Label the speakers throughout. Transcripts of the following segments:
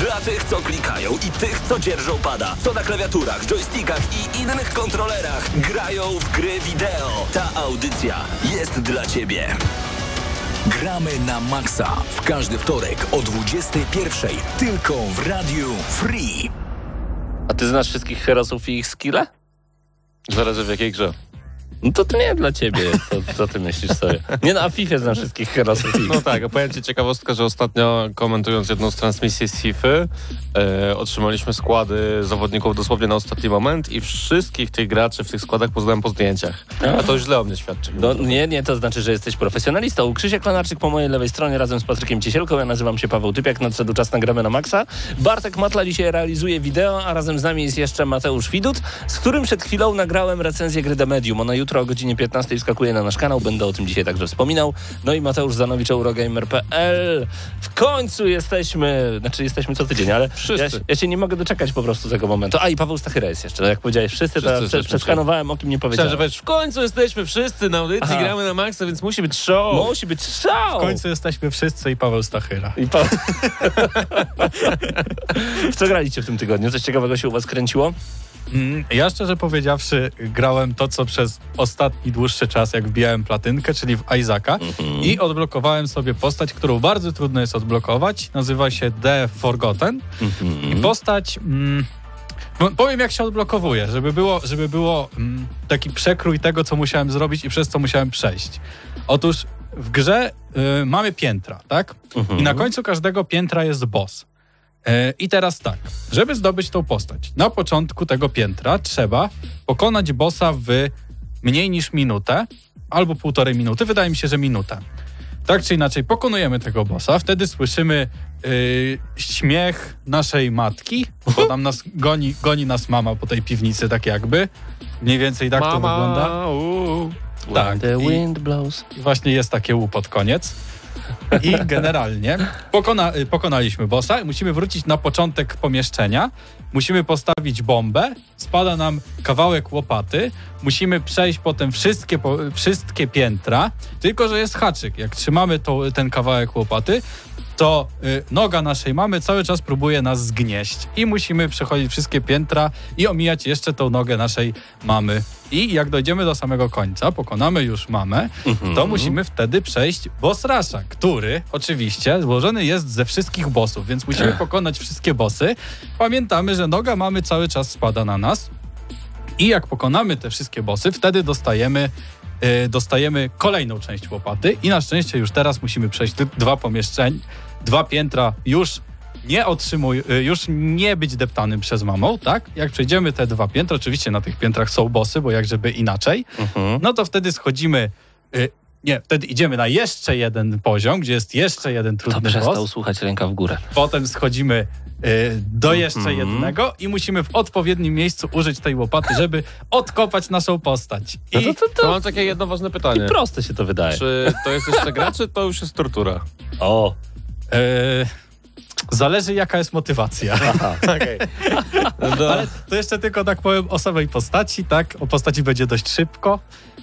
Speaker 1: Dla tych, co klikają i tych, co dzierżą pada, co na klawiaturach, joystickach i innych kontrolerach grają w gry wideo. Ta audycja jest dla Ciebie.
Speaker 2: Gramy na maksa w każdy wtorek o 21.00 tylko w Radiu Free.
Speaker 3: A ty znasz wszystkich herosów i ich skille?
Speaker 4: Zależy w jakiej grze.
Speaker 3: No to to nie dla ciebie, to, co ty myślisz sobie. Nie no, a FIFA znam wszystkich herosów
Speaker 4: No tak, opowiem ci ciekawostkę, że ostatnio komentując jedną z transmisji z FIFA e, otrzymaliśmy składy zawodników dosłownie na ostatni moment i wszystkich tych graczy w tych składach poznałem po zdjęciach. A to już źle o mnie świadczy.
Speaker 3: No nie, nie, to znaczy, że jesteś profesjonalistą. Krzysiek Klanarczyk po mojej lewej stronie razem z Patrykiem Ciesielką. Ja nazywam się Paweł Typiak, nadszedł czas nagramy na maksa. Bartek Matla dzisiaj realizuje wideo, a razem z nami jest jeszcze Mateusz Widut, z którym przed chwilą nagrałem recenzję gry The Medium. Ona jutro o godzinie 15 wskakuje na nasz kanał, będę o tym dzisiaj także wspominał. No i Mateusz Zanowicz, Eurogamer.pl. W końcu jesteśmy, znaczy jesteśmy co tydzień, ale
Speaker 4: Wszyscy.
Speaker 3: ja, się- ja się nie mogę doczekać po prostu tego momentu. A i Paweł Stachyra jest jeszcze, jak powiedziałeś, wszyscy,
Speaker 4: Wszyscy
Speaker 3: to przeskanowałem, o kim nie powiedziałem.
Speaker 4: że powiesz, w końcu jesteśmy wszyscy na audycji,
Speaker 3: Aha.
Speaker 4: gramy na maksa, więc musi być show.
Speaker 3: Musi być szał!
Speaker 5: W końcu jesteśmy wszyscy i Paweł Stachyra.
Speaker 3: I pa... w co graliście w tym tygodniu? Coś ciekawego się u was kręciło?
Speaker 5: Mm, Ja szczerze powiedziawszy grałem to, co przez ostatni dłuższy czas, jak wbijałem platynkę, czyli w Isaaca i odblokowałem sobie postać, którą bardzo trudno jest odblokować. Nazywa się The Forgotten. I postać... Mm, no, powiem, jak się odblokowuje, żeby było, żeby było mm, taki przekrój tego, co musiałem zrobić i przez co musiałem przejść. Otóż w grze y, mamy piętra, tak? I na końcu każdego piętra jest boss. E, I teraz tak, żeby zdobyć tą postać, na początku tego piętra trzeba pokonać bossa w mniej niż minutę albo półtorej minuty, wydaje mi się, że minutę. Tak czy inaczej, pokonujemy tego bossa, wtedy słyszymy yy, śmiech naszej matki, bo tam nas goni, goni nas mama po tej piwnicy, tak jakby. Mniej więcej tak to wygląda.
Speaker 4: uuu.
Speaker 5: Tak,
Speaker 3: The
Speaker 5: i,
Speaker 3: wind blows.
Speaker 5: i właśnie jest takie łu pod koniec. I generalnie pokona, y, pokonaliśmy bossa musimy wrócić na początek pomieszczenia. Musimy postawić bombę, spada nam kawałek łopaty, musimy przejść potem wszystkie, wszystkie piętra, tylko że jest haczyk. Jak trzymamy to, ten kawałek łopaty, to y, noga naszej mamy cały czas próbuje nas zgnieść i musimy przechodzić wszystkie piętra i omijać jeszcze tą nogę naszej mamy. I jak dojdziemy do samego końca, pokonamy już mamę, to musimy wtedy przejść boss rusha, który oczywiście złożony jest ze wszystkich bossów, więc musimy pokonać wszystkie bossy. Pamiętamy, że noga mamy cały czas spada na nas. I jak pokonamy te wszystkie bossy, wtedy dostajemy, y, dostajemy kolejną część łopaty. I na szczęście już teraz musimy przejść dwa pomieszczenia, dwa piętra już nie otrzymuj, y, już nie być deptanym przez mamą, tak? Jak przejdziemy te dwa piętra, oczywiście na tych piętrach są bossy, bo jak żeby inaczej, no to wtedy schodzimy, y, nie, wtedy idziemy na jeszcze jeden poziom, gdzie jest jeszcze jeden
Speaker 3: To
Speaker 5: trudny
Speaker 3: przestał
Speaker 5: boss.
Speaker 3: słuchać ręka w górę.
Speaker 5: Potem schodzimy y, do jeszcze jednego i musimy w odpowiednim miejscu użyć tej łopaty, żeby odkopać naszą postać. I
Speaker 3: No to, to,
Speaker 4: To
Speaker 3: to,
Speaker 4: mam takie jedno ważne pytanie.
Speaker 3: proste się to wydaje.
Speaker 4: Czy to jest jeszcze gra, czy to już jest tortura?
Speaker 3: O,
Speaker 5: zależy jaka jest motywacja.
Speaker 4: Okej. No,
Speaker 5: Ale to jeszcze tylko tak powiem o samej postaci, tak? O postaci będzie dość szybko.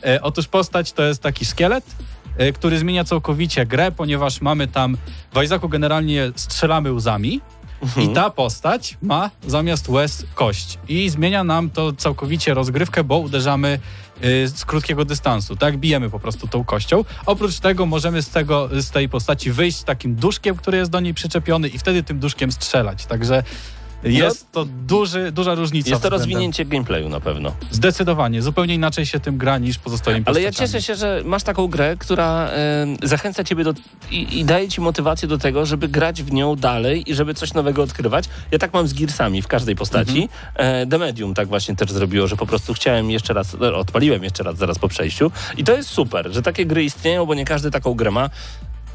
Speaker 5: E, otóż postać to jest taki szkielet, e, który zmienia całkowicie grę, ponieważ mamy tam w generalnie strzelamy łzami. I ta postać ma zamiast łez kość. I zmienia nam to całkowicie rozgrywkę, bo uderzamy z krótkiego dystansu, tak? Bijemy po prostu tą kością. Oprócz tego możemy z, tego, z tej postaci wyjść takim duszkiem, który jest do niej przyczepiony i wtedy tym duszkiem strzelać. Także jest to duży, duża różnica.
Speaker 3: jest to
Speaker 5: względem-
Speaker 3: rozwinięcie gameplayu na pewno.
Speaker 5: Zdecydowanie. Zupełnie inaczej się tym gra niż pozostałymi
Speaker 3: Ale ja cieszę się, że masz taką grę, która e, zachęca ciebie do, i, i daje ci motywację do tego, żeby grać w nią dalej i żeby coś nowego odkrywać. Ja tak mam z Gearsami w każdej postaci. E, The Medium tak właśnie też zrobiło, że po prostu chciałem jeszcze raz, e, odpaliłem jeszcze raz zaraz po przejściu. I to jest super, że takie gry istnieją, bo nie każdy taką grę ma.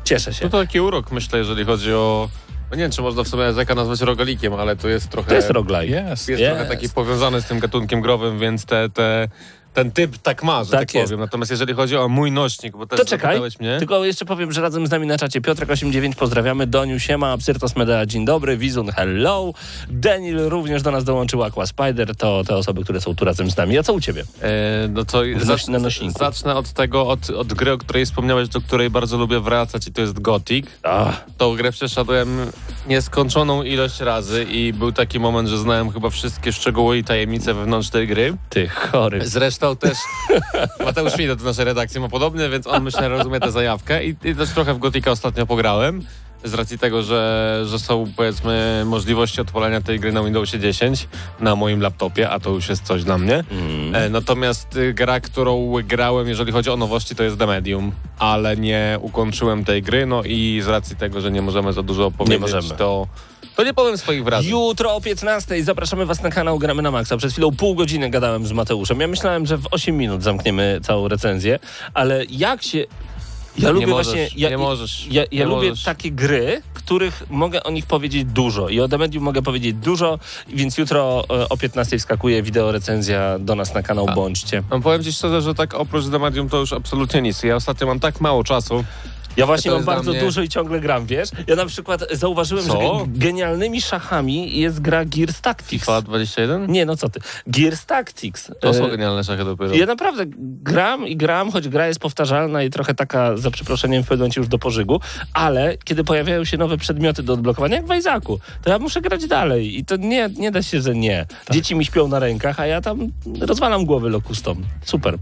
Speaker 3: Cieszę się.
Speaker 4: No to taki urok, myślę, jeżeli chodzi o... No nie wiem, czy można w sumie Zeka nazwać rogalikiem, ale to jest trochę...
Speaker 3: To jest roguelike.
Speaker 5: Jest.
Speaker 4: jest
Speaker 3: Jest.
Speaker 4: trochę taki powiązany z tym gatunkiem growym, więc te, te ten typ tak ma, że
Speaker 3: Tak
Speaker 4: tak, powiem. Natomiast jeżeli chodzi o mój nośnik, bo też
Speaker 3: To czekaj,
Speaker 4: mnie...
Speaker 3: tylko jeszcze powiem, że razem z nami na czacie Piotrek89, pozdrawiamy, Doniu Siema, Absyrtos Medea, dzień dobry, Wizun, hello, Denil również do nas dołączył, Aqua Spider, to te osoby, które są tu razem z nami. A co u ciebie?
Speaker 4: E, no to
Speaker 3: Noś- na nośniku.
Speaker 4: zacznę od tego, od, od gry, o której wspomniałeś, do której bardzo lubię wracać i to jest Gothic.
Speaker 3: Ach,
Speaker 4: Tą grę przeszedłem nieskończoną ilość razy i był taki moment, że znałem chyba wszystkie szczegóły i tajemnice wewnątrz tej gry.
Speaker 3: ty chory.
Speaker 4: Zresztą też Mateusz Śwido do naszej redakcji ma podobnie, więc on myślę rozumie tę zajawkę i, i też trochę w Gotika ostatnio pograłem. Z racji tego, że, że są powiedzmy możliwości odpalania tej gry na Windowsie 10 na moim laptopie, a to już jest coś dla mnie. E, natomiast y, gra, którą grałem, jeżeli chodzi o nowości, to jest The Medium, ale nie ukończyłem tej gry, no i z racji tego, że nie możemy za dużo opowiedzieć, to, to nie powiem swoich wrażeń.
Speaker 3: Jutro o 15 zapraszamy Was na kanał Gramy na Maxa. Przed chwilą pół godziny gadałem z Mateuszem. Ja myślałem, że w 8 minut zamkniemy całą recenzję, ale jak się... Ja lubię
Speaker 4: możesz,
Speaker 3: właśnie... Ja,
Speaker 4: nie możesz,
Speaker 3: Ja, ja
Speaker 4: nie
Speaker 3: lubię
Speaker 4: możesz.
Speaker 3: takie gry, których mogę o nich powiedzieć dużo. I o The Medium mogę powiedzieć dużo, więc jutro o 15 wskakuje wideo recenzja do nas na kanał. Bądźcie.
Speaker 4: No, powiem ci szczerze, że tak oprócz The Medium to już absolutnie nic. Ja ostatnio mam tak mało czasu,
Speaker 3: Ja właśnie mam bardzo
Speaker 4: mnie-
Speaker 3: dużo i ciągle gram, wiesz? Ja na przykład zauważyłem,
Speaker 4: Co?
Speaker 3: że ge- genialnymi szachami jest gra Gears Tactics.
Speaker 4: FIFA 21?
Speaker 3: Nie, no co ty. Gears Tactics.
Speaker 4: To są
Speaker 3: E,
Speaker 4: genialne szachy dopiero.
Speaker 3: Ja naprawdę gram i gram, choć gra jest powtarzalna i trochę taka, za przeproszeniem, w pewnym momencie już do pożygu, ale kiedy pojawiają się nowe przedmioty do odblokowania, jak w to ja muszę grać dalej i to nie, nie da się, że nie. Dzieci mi śpią na rękach, a ja tam rozwalam głowy lokustom. Super.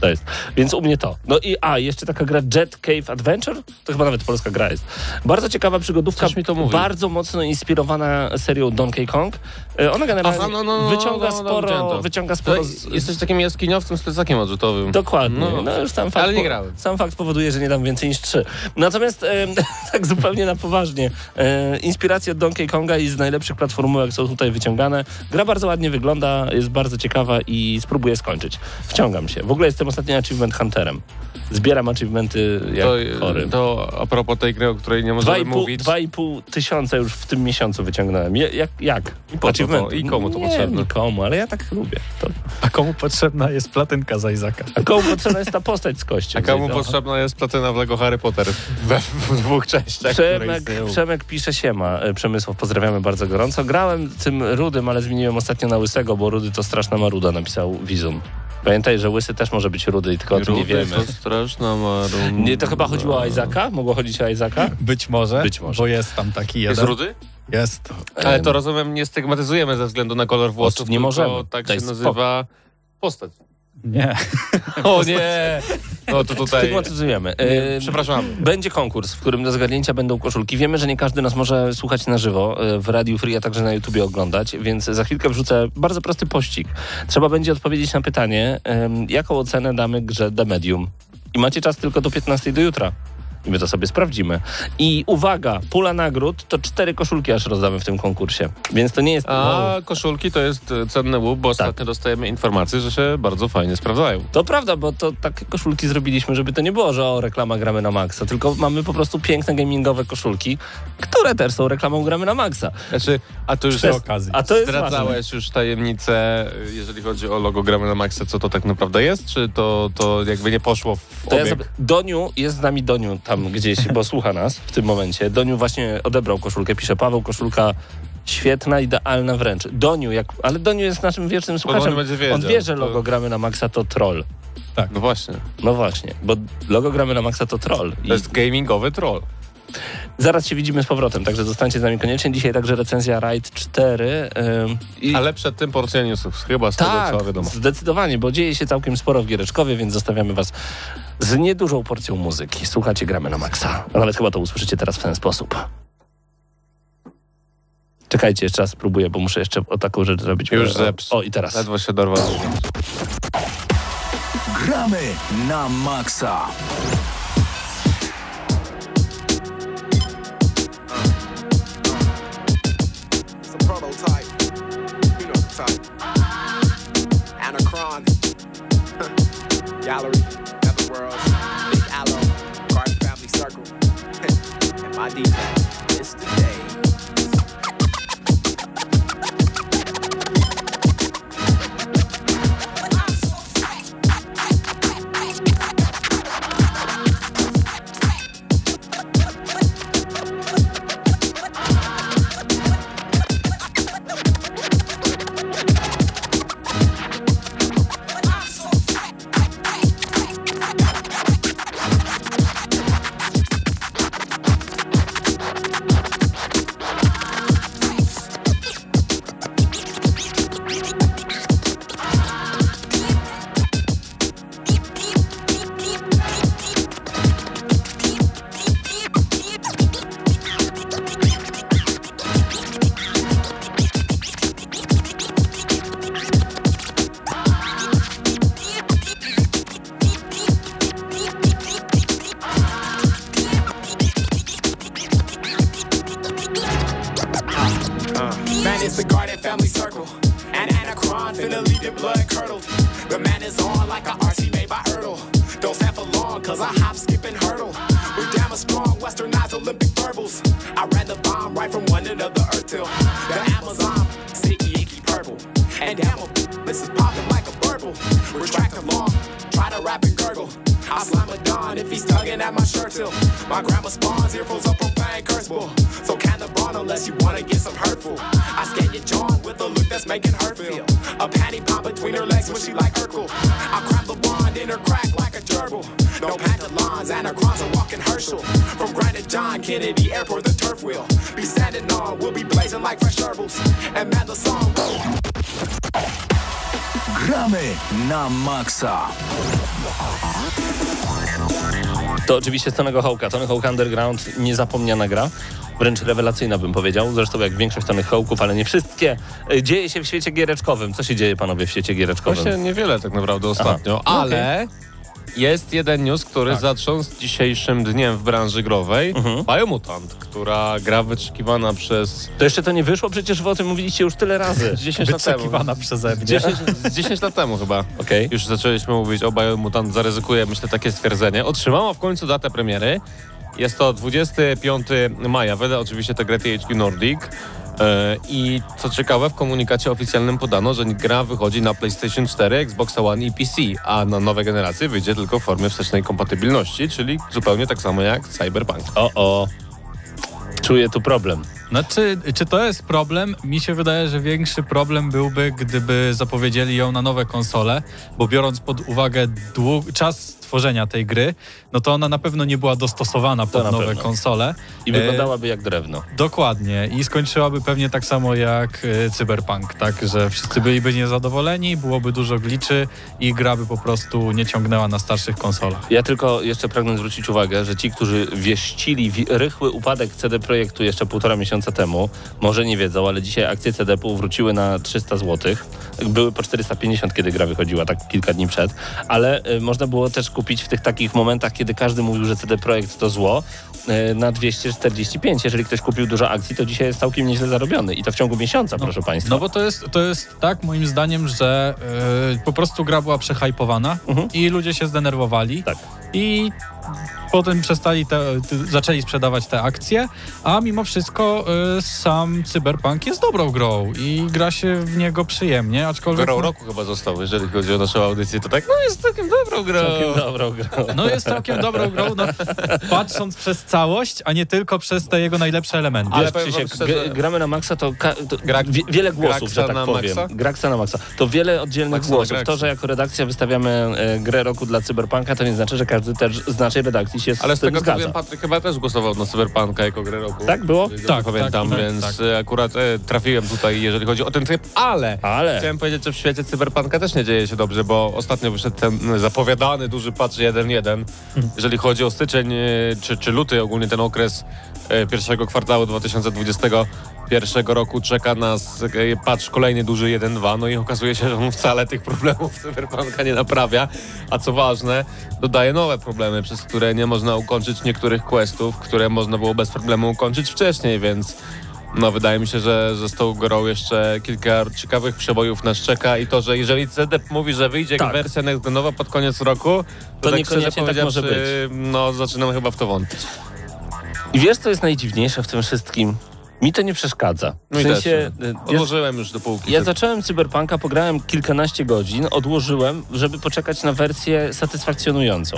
Speaker 3: To jest. Więc u mnie to. No i a, jeszcze taka gra Jet Cave Adventure, to chyba nawet polska gra jest. Bardzo ciekawa przygodówka, bardzo mocno inspirowana serią Donkey Kong. E, Ona generalnie
Speaker 4: Aha, no, no, no,
Speaker 3: wyciąga
Speaker 4: no, no,
Speaker 3: sporo, wyciąga sporo z,
Speaker 4: jesteś takim jaskiniowcem z plecakiem odrzutowym.
Speaker 3: Dokładnie. No,
Speaker 4: No,
Speaker 3: już sam fakt,
Speaker 4: ale nie
Speaker 3: po-
Speaker 4: grałem.
Speaker 3: Sam fakt powoduje, że nie dam więcej niż trzy. Natomiast e, tak zupełnie na poważnie. E, inspiracje od Donkey Konga i z najlepszych platformówek są tutaj wyciągane. Gra bardzo ładnie wygląda, jest bardzo ciekawa i spróbuję skończyć. Wciągam się. W ogóle jestem ostatnio achievement hunterem. Zbieram achievementy jak
Speaker 4: to,
Speaker 3: chory.
Speaker 4: to a propos tej gry, o której nie możemy
Speaker 3: 2,5
Speaker 4: mówić.
Speaker 3: 2,5 tysiąca już w tym miesiącu wyciągnąłem. Je- Jak? jak?
Speaker 4: I po to? I komu to
Speaker 3: nie,
Speaker 4: potrzebne?
Speaker 3: nikomu, ale ja tak lubię. To.
Speaker 5: A komu potrzebna jest platynka z Izaka?
Speaker 3: A komu potrzebna jest ta postać z kością?
Speaker 4: A komu potrzebna jest platyna w Lego Harry Potter we, w dwóch częściach,
Speaker 3: Przemek. Przemek pisze siema. E, Przemysław, pozdrawiamy bardzo gorąco. Grałem tym rudym, ale zmieniłem ostatnio na łysego, bo rudy to straszna maruda, napisał Wizum. Pamiętaj, że łysy też może być rudy tylko o tym nie
Speaker 4: Rudy
Speaker 3: wiemy.
Speaker 4: To straszna marum.
Speaker 3: Nie, to chyba chodziło o Isaaca? Mogło chodzić o Isaaca?
Speaker 5: Być może,
Speaker 3: Być może.
Speaker 5: bo jest tam taki
Speaker 4: Jest
Speaker 5: jeden.
Speaker 4: rudy?
Speaker 5: Jest.
Speaker 4: Ale to rozumiem, nie stygmatyzujemy ze względu na kolor włosów,
Speaker 3: nie
Speaker 4: tylko
Speaker 3: możemy.
Speaker 4: tak
Speaker 3: Daj
Speaker 4: się
Speaker 3: spokój.
Speaker 4: nazywa postać.
Speaker 5: Nie.
Speaker 4: O nie! No to tutaj...
Speaker 3: Stygmatyzujemy. E,
Speaker 4: Przepraszam.
Speaker 3: Będzie konkurs, w którym do zgadnięcia będą koszulki. Wiemy, że nie każdy nas może słuchać na żywo e, w Radiu Free, a także na YouTubie oglądać, więc za chwilkę wrzucę bardzo prosty pościg. Trzeba będzie odpowiedzieć na pytanie, jaką ocenę damy grze The Medium. I macie czas tylko do 15 do jutra. I my to sobie sprawdzimy. I uwaga, pula nagród to cztery koszulki aż rozdamy w tym konkursie. Więc to nie jest...
Speaker 4: A koszulki to jest e, cenny łup, bo ostatnio dostajemy informacje, że się bardzo fajnie sprawdzają.
Speaker 3: To prawda, bo to takie koszulki zrobiliśmy, żeby to nie było, że o reklama gramy na maksa, tylko mamy po prostu piękne gamingowe koszulki, które też są reklamą gramy na maksa.
Speaker 4: Znaczy, a to już
Speaker 5: Przy okazji.
Speaker 3: A to jest ważne.
Speaker 4: Zdradzałeś już tajemnicę, y, jeżeli chodzi o logo Gramy na Maxa, co to tak naprawdę jest? Czy to, to jakby nie poszło w
Speaker 3: To ja
Speaker 4: obieg?
Speaker 3: sobie, Doniu, jest z nami Doniu tam gdzieś, bo słucha nas w tym momencie. Doniu właśnie odebrał koszulkę, pisze Paweł, koszulka świetna, idealna wręcz. Doniu, jak, ale Doniu jest naszym wiecznym słuchaczem.
Speaker 4: on wiedział,
Speaker 3: on wie, że
Speaker 4: to-
Speaker 3: logo gramy na maksa to troll.
Speaker 4: No właśnie,
Speaker 3: No właśnie, bo logo gramy na maksa to troll. I
Speaker 4: to jest gamingowy troll.
Speaker 3: zaraz się widzimy z powrotem, także zostańcie z nami koniecznie. Dzisiaj także recenzja Ride 4. ym, i...
Speaker 4: Ale przed tym porcja newsów, chyba z
Speaker 3: Tak,
Speaker 4: tego co wiadomo.
Speaker 3: zdecydowanie, bo dzieje się całkiem sporo w Giereczkowie, więc zostawiamy was z niedużą porcją muzyki. Słuchacie, gramy na maksa. A nawet chyba to usłyszycie teraz w ten sposób. Czekajcie, jeszcze raz spróbuję, bo muszę jeszcze o taką rzecz zrobić.
Speaker 4: Już
Speaker 3: o,
Speaker 4: zepsuł.
Speaker 3: o, i teraz.
Speaker 4: Ledwo się dorwał.
Speaker 2: Gramy na maksa.
Speaker 6: Gallery. Netherworld. Big Aloe. Garden Family Circle. and my DJ. It's the day.
Speaker 2: Na maksa.
Speaker 3: To oczywiście z Tonego Hołka. Tony Hawk Underground, niezapomniana gra. Wręcz rewelacyjna bym powiedział, zresztą jak większość Tonych Hołków, ale nie wszystkie. Y, Dzieje się w świecie giereczkowym. Co się dzieje, panowie, w świecie giereczkowym?
Speaker 4: Właśnie niewiele tak naprawdę ostatnio,
Speaker 3: No
Speaker 4: ale jest jeden news, który
Speaker 5: Tak.
Speaker 4: zatrząsł dzisiejszym dniem w branży growej.
Speaker 3: Mhm.
Speaker 4: Biomutant, która gra wyczekiwana przez
Speaker 3: To jeszcze to nie wyszło, przecież wy o tym mówiliście już tyle razy.
Speaker 4: 10 lat temu.
Speaker 5: Wyczekiwana przeze mnie.
Speaker 4: 10, z 10 lat temu chyba.
Speaker 3: Okej.
Speaker 4: Już zaczęliśmy mówić o Biomutant, zaryzykuję myślę takie stwierdzenie. Otrzymała w końcu datę premiery. Jest to 25 maja, wedle oczywiście to gra THQ Nordic. E, I co ciekawe, w komunikacie oficjalnym podano, że gra wychodzi na PlayStation 4, Xbox One i PC, a na nowe generacje wyjdzie tylko w formie wstecznej kompatybilności, czyli zupełnie tak samo jak Cyberpunk.
Speaker 3: O, o. Czuję tu problem.
Speaker 5: Znaczy, czy to jest problem? Mi się wydaje, że większy problem byłby, gdyby zapowiedzieli ją na nowe konsole, bo biorąc pod uwagę dług, czas tworzenia tej gry, no to ona na pewno nie była dostosowana pod nowe
Speaker 3: pewno.
Speaker 5: konsole.
Speaker 3: I
Speaker 5: E,
Speaker 3: wyglądałaby jak drewno.
Speaker 5: Dokładnie. I skończyłaby pewnie tak samo jak e, Cyberpunk, tak? Że wszyscy byliby niezadowoleni, byłoby dużo gliczy i gra by po prostu nie ciągnęła na starszych konsolach.
Speaker 3: Ja tylko jeszcze pragnę zwrócić uwagę, że ci, którzy wieścili wi- rychły upadek CD Projektu jeszcze półtora miesiąca temu, może nie wiedzą, ale dzisiaj akcje CDP wróciły na 300 zł. Były po 450, kiedy gra wychodziła, tak kilka dni przed, ale y, można było też kupić w tych takich momentach, kiedy każdy mówił, że CD Projekt to zło, y, na 245. Jeżeli ktoś kupił dużo akcji, to dzisiaj jest całkiem nieźle zarobiony i to w ciągu miesiąca, proszę Państwa.
Speaker 5: No bo to jest, to jest tak moim zdaniem, że e, po prostu gra była przehajpowana
Speaker 3: Mhm.
Speaker 5: i ludzie się zdenerwowali.
Speaker 3: Tak.
Speaker 5: I potem przestali te, zaczęli sprzedawać te akcje, a mimo wszystko e, sam Cyberpunk jest dobrą grą i gra się w niego przyjemnie, aczkolwiek...
Speaker 4: Grą roku chyba został, jeżeli chodzi o naszą audycję, to tak, no jest całkiem dobrą grą.
Speaker 3: Całkiem dobrą grą.
Speaker 5: No jest całkiem dobrą grą, no, patrząc przez całość, a nie tylko przez te jego najlepsze elementy.
Speaker 4: Ale
Speaker 3: Krzysiek,
Speaker 4: szczerze-
Speaker 3: gramy na maksa, to, ka- to
Speaker 4: Gra-
Speaker 3: wie, wiele głosów,
Speaker 4: Graksa
Speaker 3: że tak
Speaker 4: na
Speaker 3: powiem.
Speaker 4: maksa?
Speaker 3: Graksa na maksa. To wiele oddzielnych
Speaker 4: na
Speaker 3: głosów. To, że jako redakcja wystawiamy e, grę roku dla Cyberpunka, to nie znaczy, że każdy też z naszej redakcji się
Speaker 4: Ale
Speaker 3: z
Speaker 4: z tego co wiem, Patryk chyba też głosował na Cyberpunka jako grę roku.
Speaker 3: Tak było?
Speaker 5: Tak,
Speaker 4: pamiętam,
Speaker 5: tak,
Speaker 4: więc
Speaker 5: tak.
Speaker 4: e, akurat e, trafiłem tutaj, jeżeli chodzi o ten tryb, ale,
Speaker 3: Ale.
Speaker 4: chciałem powiedzieć, że w świecie Cyberpunka też nie dzieje się dobrze, bo ostatnio wyszedł ten zapowiadany duży patch 1.1. Jeżeli chodzi o styczeń e, czy, czy luty, ogólnie ten okres e, pierwszego kwartału 2021 roku czeka nas e, patch kolejny duży 1.2, no i okazuje się, że on wcale tych problemów Cyberpunka nie naprawia, a co ważne, dodaje nowe problemy, przez które nie można ukończyć niektórych questów, które można było bez problemu ukończyć wcześniej, więc no wydaje mi się, że, że z tą grą jeszcze kilka ciekawych przebojów nas czeka i to, że jeżeli CDP mówi, że wyjdzie
Speaker 3: Tak.
Speaker 4: wersja next-genowa pod koniec roku, to,
Speaker 3: To
Speaker 4: tak
Speaker 3: niekoniecznie tak może
Speaker 4: powiedziawszy, no zaczynam chyba w to wątpić.
Speaker 3: I wiesz, co jest najdziwniejsze w tym wszystkim? Mi to nie przeszkadza. W
Speaker 4: No
Speaker 3: sensie,
Speaker 4: też.
Speaker 3: e,
Speaker 4: Odłożyłem już do półki.
Speaker 3: ja zacząłem Cyberpunka, pograłem kilkanaście godzin, odłożyłem, żeby poczekać na wersję satysfakcjonującą.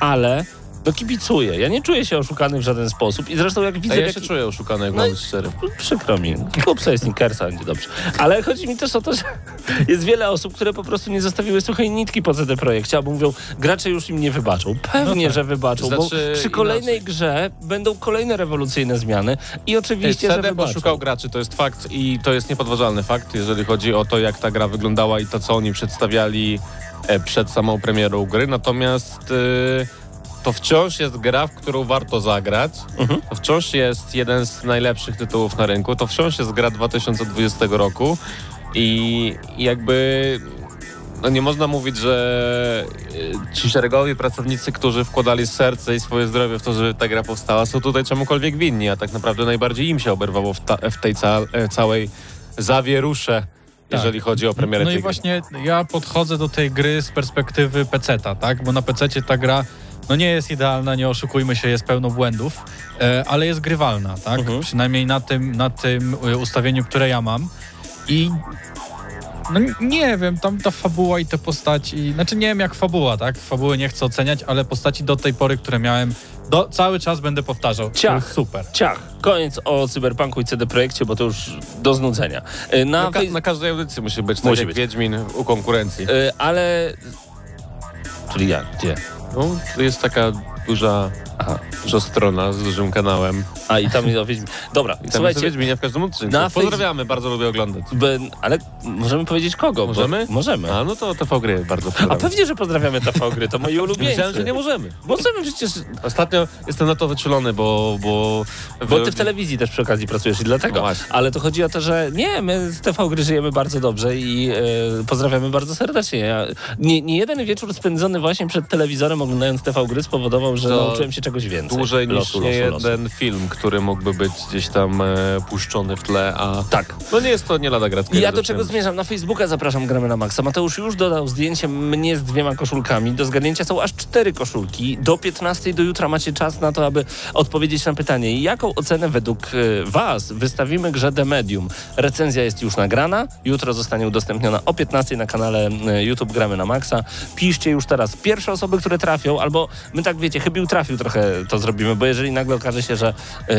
Speaker 3: Ale no kibicuję. Ja nie czuję się oszukany w żaden sposób i zresztą jak widzę...
Speaker 4: A ja
Speaker 3: jak-
Speaker 4: się czuję oszukany, jak
Speaker 3: No
Speaker 4: mam być szczery.
Speaker 3: Przykro mi. Kup sobie Snickersa, będzie dobrze. Ale chodzi mi też o to, że jest wiele osób, które po prostu nie zostawiły suchej nitki po CD Projekcie, albo mówią, gracze już im nie wybaczą. Pewnie,
Speaker 5: No tak.
Speaker 3: że wybaczą,
Speaker 4: Znaczy,
Speaker 3: bo przy kolejnej
Speaker 4: inaczej.
Speaker 3: grze będą kolejne rewolucyjne zmiany i oczywiście, że
Speaker 4: CD
Speaker 3: wybaczą.
Speaker 4: poszukał graczy, to jest fakt i to jest niepodważalny fakt, jeżeli chodzi o to, jak ta gra wyglądała i to, co oni przedstawiali e, przed samą premierą gry. Natomiast e, to wciąż jest gra, w którą warto zagrać.
Speaker 3: Mhm.
Speaker 4: To wciąż jest jeden z najlepszych tytułów na rynku. To wciąż jest gra 2020 roku i jakby no nie można mówić, że e, ci szeregowi pracownicy, którzy wkładali serce i swoje zdrowie w to, żeby ta gra powstała, są tutaj czemukolwiek winni, a tak naprawdę najbardziej im się oberwało w, ta, w tej ca, e, całej zawierusze, jeżeli chodzi o premierę
Speaker 5: No
Speaker 4: tej
Speaker 5: i właśnie ja podchodzę do tej gry z perspektywy peceta, tak? Bo na pececie ta gra no nie jest idealna, nie oszukujmy się, jest pełno błędów, e, ale jest grywalna, tak?
Speaker 3: Mhm.
Speaker 5: Przynajmniej na tym, na tym e, ustawieniu, które ja mam. I No nie wiem, tam ta fabuła i te postaci, znaczy nie wiem jak fabuła, tak? Fabuły nie chcę oceniać, ale postaci do tej pory, które miałem, do, cały czas będę powtarzał.
Speaker 3: Ciach.
Speaker 5: Super.
Speaker 3: Ciach, koniec o Cyberpunku i CD Projekcie, bo to już do znudzenia. Y, Na,
Speaker 4: Na, ka- na każdej audycji musi być,
Speaker 3: Musi
Speaker 4: tak jak
Speaker 3: być.
Speaker 4: Wiedźmin u konkurencji.
Speaker 3: y, ale... Czyli jak? Gdzie?
Speaker 4: No, to jest taka duża, duża strona z dużym kanałem.
Speaker 3: A i tam o Wiedźmin. Dobra,
Speaker 4: I tam jest
Speaker 3: słuchajcie,
Speaker 4: Wiedźminia w każdym odcinku.
Speaker 3: na
Speaker 4: Pozdrawiamy, bardzo lubię oglądać.
Speaker 3: be- ale możemy powiedzieć kogo? bo-
Speaker 4: Możemy?
Speaker 3: Możemy.
Speaker 4: A no to TV gry bardzo
Speaker 3: A
Speaker 4: pozdrawiam.
Speaker 3: pewnie, że pozdrawiamy TV Gry, to moi ulubieńcy.
Speaker 4: Myślałem, że nie możemy.
Speaker 3: Możemy przecież,
Speaker 4: Ostatnio jestem na to wyczulony, bo... Bo,
Speaker 3: bo ty w telewizji też przy okazji pracujesz i dlatego.
Speaker 4: No.
Speaker 3: Ale to chodzi o to, że nie, my z TV Gry żyjemy bardzo dobrze i e, pozdrawiamy bardzo serdecznie. Ja, nie, nie jeden wieczór spędzony właśnie przed telewizorem oglądając TV Gry spowodował, że
Speaker 4: To
Speaker 3: nauczyłem się czegoś więcej.
Speaker 4: Dłużej niż
Speaker 3: Losu,
Speaker 4: nie
Speaker 3: losu, losu.
Speaker 4: jeden film, który mógłby być gdzieś tam e, puszczony w tle, a...
Speaker 3: Tak.
Speaker 4: No nie jest to nie lada gracka.
Speaker 3: I ja do czego zmierzam? Na Facebooka zapraszam Gramy na Maxa. Mateusz już dodał zdjęcie mnie z dwiema koszulkami. Do zgadnięcia są aż cztery koszulki. Do 15 do jutra macie czas na to, aby odpowiedzieć na pytanie, jaką ocenę według e, Was wystawimy grze The Medium. Recenzja jest już nagrana. Jutro zostanie udostępniona o 15 na kanale e, YouTube Gramy na Maxa. Piszcie już teraz pierwsze osoby, które trafią, albo my tak wiecie, chybił trafił trochę to zrobimy, bo jeżeli nagle okaże się, że e,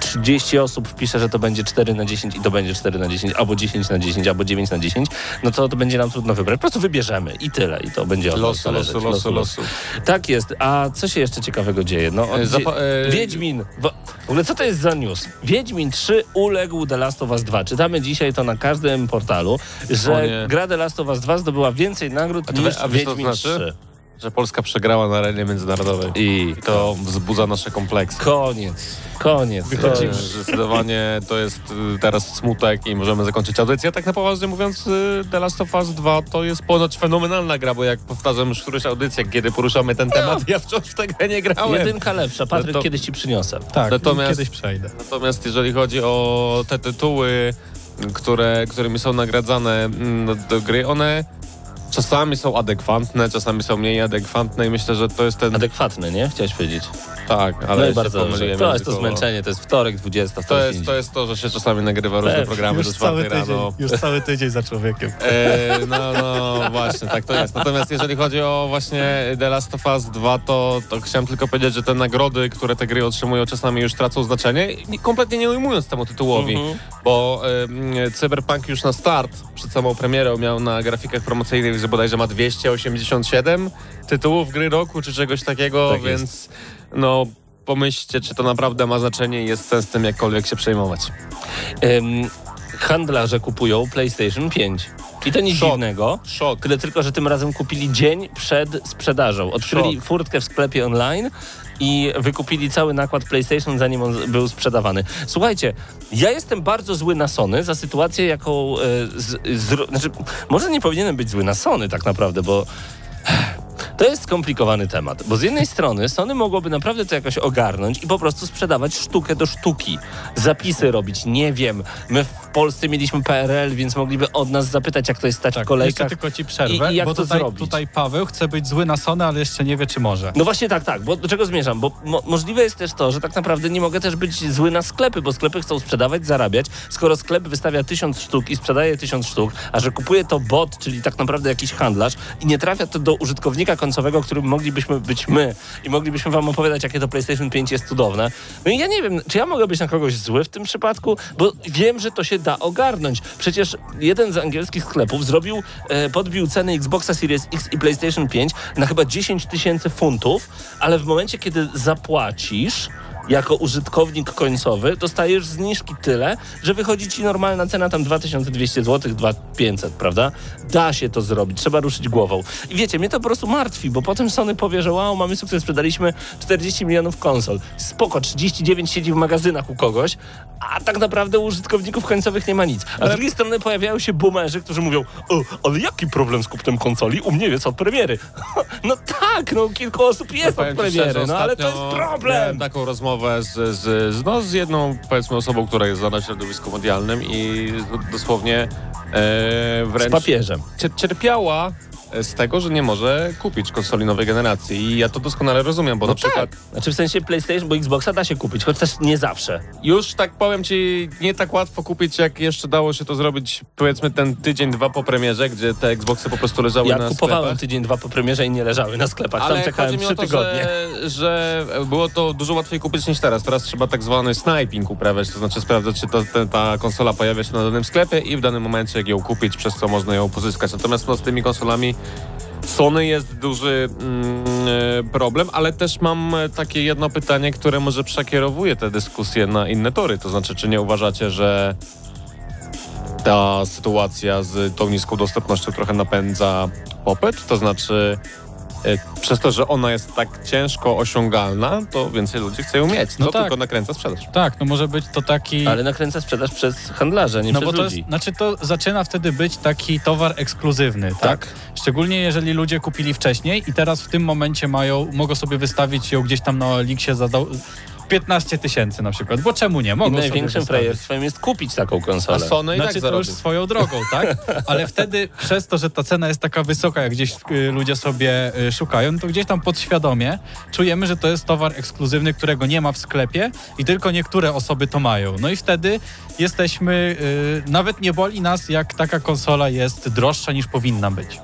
Speaker 3: 30 osób wpisze, że to będzie 4 na 10 i to będzie 4 na 10, albo 10 na 10, albo 9 na 10, no to, to będzie nam trudno wybrać. Po prostu wybierzemy i tyle. I to będzie od
Speaker 4: Losu,
Speaker 3: zależeć.
Speaker 4: losu, losu, losu.
Speaker 3: Tak jest. A co się jeszcze ciekawego dzieje? No,
Speaker 4: E, zapa- e,
Speaker 3: Wiedźmin. W ogóle co to jest za news? Wiedźmin 3 uległ The Last of Us 2. Czytamy dzisiaj to na każdym portalu, że gra The Last of Us 2 zdobyła więcej nagród niż Wiedźmin
Speaker 4: znaczy?
Speaker 3: 3.
Speaker 4: Że Polska przegrała na arenie międzynarodowej.
Speaker 3: I
Speaker 4: I to wzbudza nasze kompleksy.
Speaker 3: koniec. Koniec.
Speaker 4: Wychodzimy. Zdecydowanie to jest y, teraz smutek i możemy zakończyć audycję. Tak na poważnie mówiąc, y, The Last of Us 2 to jest ponoć fenomenalna gra, bo jak powtarzam już któryś audycję, kiedy poruszamy ten temat, ja wciąż w tę grę nie grałem.
Speaker 3: Jedynka lepsza. Patryk,
Speaker 4: No to-
Speaker 3: kiedyś ci przyniosę.
Speaker 5: Tak,
Speaker 4: Natomiast-
Speaker 5: kiedyś przejdę.
Speaker 4: Natomiast jeżeli chodzi o te tytuły, które, którymi są nagradzane mm, do gry, one czasami są adekwatne, czasami są mniej adekwatne i myślę, że to jest ten...
Speaker 3: Adekwatny, nie? Chciałeś powiedzieć.
Speaker 4: tak, ale
Speaker 3: bardzo dobrze.
Speaker 4: pomyliłem
Speaker 3: To jest to zmęczenie, to jest wtorek, 20,
Speaker 4: To jest, to jest to, że się czasami nagrywa różne programy do czwartej rano.
Speaker 5: już cały tydzień za człowiekiem.
Speaker 4: E, no, no, właśnie, tak to jest. Natomiast jeżeli chodzi o właśnie The Last of Us 2, to, to chciałem tylko powiedzieć, że te nagrody, które te gry otrzymują, czasami już tracą znaczenie, nie- kompletnie nie ujmując temu tytułowi,
Speaker 3: Mhm.
Speaker 4: bo e, Cyberpunk już na start, przed samą premierą, miał na grafikach promocyjnych, że bodajże ma 287 tytułów gry roku, czy czegoś takiego,
Speaker 3: Tak jest.
Speaker 4: więc no... Pomyślcie, czy to naprawdę ma znaczenie i jest sens tym jakkolwiek się przejmować.
Speaker 3: Ym, handlarze kupują PlayStation 5. I to nic
Speaker 4: Szok.
Speaker 3: dziwnego.
Speaker 4: Szok.
Speaker 3: Tyle tylko, że tym razem kupili dzień przed sprzedażą. Odkryli
Speaker 4: Szok.
Speaker 3: furtkę w sklepie online i wykupili cały nakład PlayStation, zanim on był sprzedawany. Słuchajcie, ja jestem bardzo zły na Sony za sytuację, jaką... E, z, z, znaczy, może nie powinienem być zły na Sony tak naprawdę, bo... To jest skomplikowany temat, bo z jednej strony Sony mogłoby naprawdę to jakoś ogarnąć i po prostu sprzedawać sztukę do sztuki. Zapisy robić, nie wiem. My w Polsce mieliśmy PRL, więc mogliby od nas zapytać, jak to jest stać w
Speaker 5: Tak, jeszcze
Speaker 3: kolejkach.
Speaker 5: tylko ci przerwę,
Speaker 3: I- i jak
Speaker 5: bo
Speaker 3: to
Speaker 5: tutaj,
Speaker 3: zrobić?
Speaker 5: tutaj Paweł chce być zły na Sony, ale jeszcze nie wie, czy może.
Speaker 3: No właśnie tak, tak, bo do czego zmierzam? Bo mo możliwe jest też to, że tak naprawdę nie mogę też być zły na sklepy, bo sklepy chcą sprzedawać, zarabiać. Skoro sklep wystawia tysiąc sztuk i sprzedaje tysiąc sztuk, a że kupuje to bot, czyli tak naprawdę jakiś handlarz i nie trafia to do użytkownika końcowego, którym moglibyśmy być my i moglibyśmy wam opowiadać, jakie to PlayStation 5 jest cudowne. No i ja nie wiem, czy ja mogę być na kogoś zły w tym przypadku, bo wiem, że to się da ogarnąć. Przecież jeden z angielskich sklepów zrobił, e, podbił ceny Xboxa Series X i PlayStation 5 na chyba 10 tysięcy funtów, ale w momencie, kiedy zapłacisz jako użytkownik końcowy, dostajesz zniżki tyle, że wychodzi ci normalna cena tam 2200 zł, 2500, prawda? Da się to zrobić, trzeba ruszyć głową. I wiecie, mnie to po prostu martwi, bo potem Sony powie, że wow, mamy sukces, sprzedaliśmy 40 milionów konsol. Spoko, 39 siedzi w magazynach u kogoś, a tak naprawdę u użytkowników końcowych nie ma nic. A z drugiej strony pojawiają się boomerzy, którzy mówią, o, ale jaki problem z kupnem konsoli? U mnie jest od premiery. no tak, no kilku osób jest od
Speaker 4: Powiem ci
Speaker 3: premiery,
Speaker 4: szczerze,
Speaker 3: no ale to jest problem.
Speaker 4: Miałem taką rozmowę z, z, z, no, z jedną, powiedzmy, osobą, która jest znana w środowisku medialnym i dosłownie e,
Speaker 3: Z
Speaker 4: wręcz
Speaker 3: papieżem.
Speaker 4: cier- cierpiała z tego, że nie może kupić konsoli nowej generacji. I ja to doskonale rozumiem, bo na przykład
Speaker 3: Znaczy w sensie PlayStation, bo Xboxa da się kupić, choć też nie zawsze.
Speaker 4: już tak powiem ci, nie tak łatwo kupić, jak jeszcze dało się to zrobić powiedzmy ten tydzień, dwa po premierze, gdzie te Xboxy po prostu leżały
Speaker 3: Ja
Speaker 4: na
Speaker 3: kupowałem
Speaker 4: sklepach.
Speaker 3: tydzień, dwa po premierze i nie leżały na sklepach. Tam
Speaker 4: Ale
Speaker 3: czekałem
Speaker 4: chodzi mi
Speaker 3: trzy tygodnie.
Speaker 4: że, że było to dużo łatwiej kupić niż teraz. Teraz trzeba tak zwany sniping uprawiać, to znaczy sprawdzać, czy te, ta konsola pojawia się na danym sklepie i w danym momencie jak ją kupić, przez co można ją pozyskać. Natomiast no, z tymi konsolami Sony jest duży mm, e, problem, ale też mam e, takie jedno pytanie, które może przekierowuje te dyskusje na inne tory. To znaczy, czy nie uważacie, że ta sytuacja z tą niską dostępnością trochę napędza popyt? To znaczy, przez to, że ona jest tak ciężko osiągalna, to więcej ludzi chce ją mieć. To
Speaker 5: No tak.
Speaker 4: tylko nakręca sprzedaż.
Speaker 5: Tak, no może być to taki...
Speaker 3: Ale nakręca sprzedaż przez handlarza, nie
Speaker 5: No
Speaker 3: przez
Speaker 5: bo to jest,
Speaker 3: ludzi.
Speaker 5: znaczy to zaczyna wtedy być taki towar ekskluzywny, tak?
Speaker 3: Tak.
Speaker 5: Szczególnie jeżeli ludzie kupili wcześniej i teraz w tym momencie mają, mogą sobie wystawić ją gdzieś tam na Oliksie za do, 15 tysięcy na przykład, bo czemu nie?
Speaker 3: I
Speaker 5: Mogą sobie
Speaker 3: największym frajerstwem jest kupić taką
Speaker 4: A
Speaker 3: konsolę.
Speaker 4: Sony i
Speaker 5: Znaczy
Speaker 4: tak
Speaker 5: to już swoją drogą, tak? Ale wtedy przez to, że ta cena jest taka wysoka, jak gdzieś y, ludzie sobie y, szukają, no to gdzieś tam podświadomie czujemy, że to jest towar ekskluzywny, którego nie ma w sklepie i tylko niektóre osoby to mają. No i wtedy jesteśmy, y, nawet nie boli nas, jak taka konsola jest droższa niż powinna być.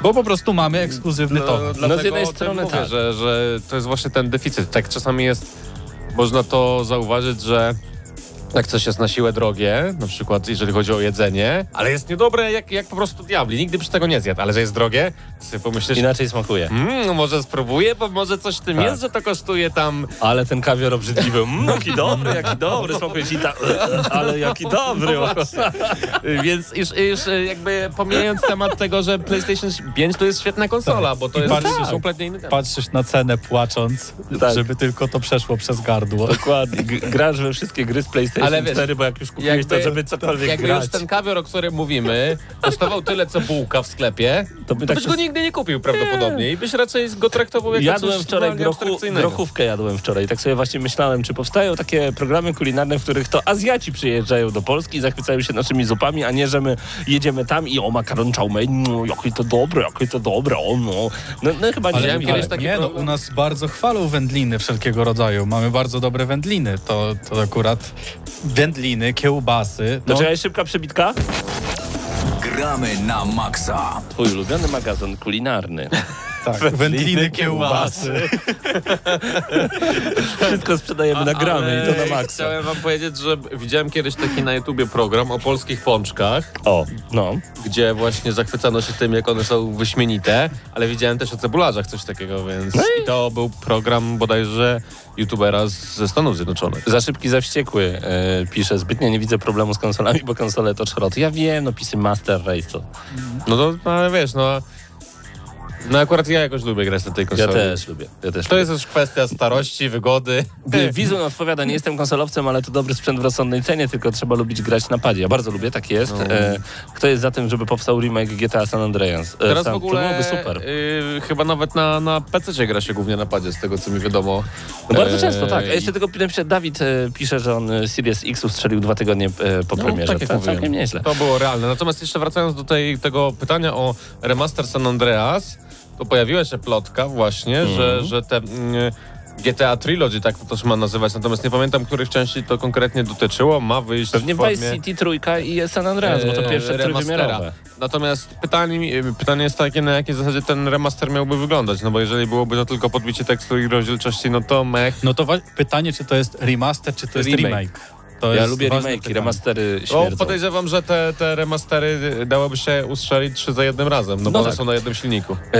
Speaker 5: Bo po prostu mamy ekskluzywny towar.
Speaker 4: dlatego
Speaker 3: z jednej strony
Speaker 4: mówię,
Speaker 3: tak.
Speaker 4: że, że to jest właśnie ten deficyt. Tak czasami jest, można to zauważyć, że jak coś jest na siłę drogie, na przykład jeżeli chodzi o jedzenie, ale jest niedobre jak, jak po prostu diabli. Nigdy przy tego nie zjadł, ale że jest drogie, to sobie pomyślisz,
Speaker 3: Inaczej smakuje.
Speaker 4: mm, no może spróbuję, bo może coś w tym
Speaker 3: Tak.
Speaker 4: jest, że to kosztuje tam
Speaker 3: Ale ten kawior obrzydliwy, mm, jaki dobry, jaki dobry, smakuje ci ta, ale jaki dobry.
Speaker 4: Więc już, już jakby pomijając temat tego, że PlayStation 5 to jest świetna konsola, bo to
Speaker 5: I
Speaker 4: jest
Speaker 5: patrzysz-
Speaker 4: kompletnie inny temat.
Speaker 5: Patrzysz na cenę płacząc,
Speaker 3: Tak.
Speaker 5: żeby tylko to przeszło przez gardło.
Speaker 3: Dokładnie. G- grasz we wszystkie gry z PlayStation
Speaker 4: Ale wiesz,
Speaker 3: 4, bo jak już kupiłeś to, żeby cokolwiek
Speaker 4: jakby
Speaker 3: grać.
Speaker 4: już ten kawior, o którym mówimy, kosztował tyle, co bułka w sklepie,
Speaker 3: To
Speaker 4: to
Speaker 3: by
Speaker 4: byś
Speaker 3: tak
Speaker 4: go
Speaker 3: się-
Speaker 4: nigdy nie kupił prawdopodobnie i byś raczej go traktował jako
Speaker 3: Jadłem
Speaker 4: coś
Speaker 3: wczoraj grochu, grochówkę jadłem wczoraj. I tak sobie właśnie myślałem, czy powstają takie programy kulinarne, w których to Azjaci przyjeżdżają do Polski i zachwycają się naszymi zupami, a nie, że my jedziemy tam i o makaron chow mein, no, jakie to dobre, jakie to dobre, o no. No, no chyba nie.
Speaker 4: Widziałem
Speaker 3: nie,
Speaker 4: kiedyś
Speaker 3: ale-
Speaker 4: taki
Speaker 5: nie, no, u nas bardzo chwalą wędliny wszelkiego rodzaju. Mamy bardzo dobre wędliny. To, to akurat wędliny, kiełbasy.
Speaker 3: To
Speaker 5: No,
Speaker 3: czekaj, szybka przebitka.
Speaker 2: Gramy na maksa.
Speaker 3: Twój ulubiony magazyn kulinarny.
Speaker 5: tak, wędliny, kiełbasy.
Speaker 3: Wszystko sprzedajemy na gramy i to na maksa.
Speaker 4: Chciałem wam powiedzieć, że widziałem kiedyś taki na YouTubie program o polskich pączkach,
Speaker 3: O, no.
Speaker 4: gdzie właśnie zachwycano się tym, jak one są wyśmienite, ale widziałem też o cebularzach coś takiego, więc
Speaker 3: No
Speaker 4: i to był program bodajże youtubera z- ze Stanów Zjednoczonych.
Speaker 3: Za szybki, za wściekły e, pisze. Zbytnio nie widzę problemu z konsolami, bo konsole to szrot. Ja wiem, no pisy Master Race to.
Speaker 4: No to, no, ale wiesz, no... No akurat ja jakoś lubię grać na tej
Speaker 3: Ja
Speaker 4: konsoli.
Speaker 3: też lubię. Ja też
Speaker 4: To jest już kwestia starości, wygody.
Speaker 3: lubię. Wizun odpowiada, nie jestem konsolowcem, ale to dobry sprzęt w rozsądnej cenie, tylko trzeba lubić grać na padzie. Ja bardzo lubię, tak jest.
Speaker 4: No.
Speaker 3: E, kto jest za tym, żeby powstał remake GTA San Andreas? E,
Speaker 4: Teraz
Speaker 3: San,
Speaker 4: w ogóle
Speaker 3: To byłoby super.
Speaker 4: y, chyba nawet na, na PC gra się głównie na padzie, z tego co mi wiadomo.
Speaker 3: No bardzo
Speaker 4: E,
Speaker 3: często, tak. A
Speaker 4: i-
Speaker 3: jeszcze tylko napisze, Dawid pisze, że on Series X ustrzelił dwa tygodnie po
Speaker 4: No,
Speaker 3: premierze.
Speaker 4: tak jak
Speaker 3: to całkiem nieźle.
Speaker 4: To było realne. Natomiast jeszcze wracając do tej, tego pytania o remaster San Andreas, to pojawiła się plotka właśnie,
Speaker 3: Mhm.
Speaker 4: że, że te mm, GTA Trilogy, tak to też ma nazywać, natomiast nie pamiętam, których części to konkretnie dotyczyło, ma wyjść
Speaker 3: Pewnie
Speaker 4: w formie...
Speaker 3: Vice City trójka i San Andreas, bo to
Speaker 4: e,
Speaker 3: pierwsze trójwymiarowe.
Speaker 4: Natomiast pytanie, mi- pytanie jest takie, na jakiej zasadzie ten remaster miałby wyglądać, no bo jeżeli byłoby to tylko podbicie tekstu i rozdzielczości, no to mech.
Speaker 5: No to pytanie, czy to jest remaster, czy to jest
Speaker 4: Remake.
Speaker 5: To
Speaker 3: Ja
Speaker 5: jest
Speaker 3: lubię
Speaker 5: ważne
Speaker 3: remake,
Speaker 5: pytanie.
Speaker 3: remastery
Speaker 4: O,
Speaker 3: śmierdzą.
Speaker 4: podejrzewam, że te, te remastery dałoby się ustrzelić trzy za jednym razem, no,
Speaker 3: No
Speaker 4: bo one
Speaker 3: tak.
Speaker 4: są na jednym silniku.
Speaker 3: E,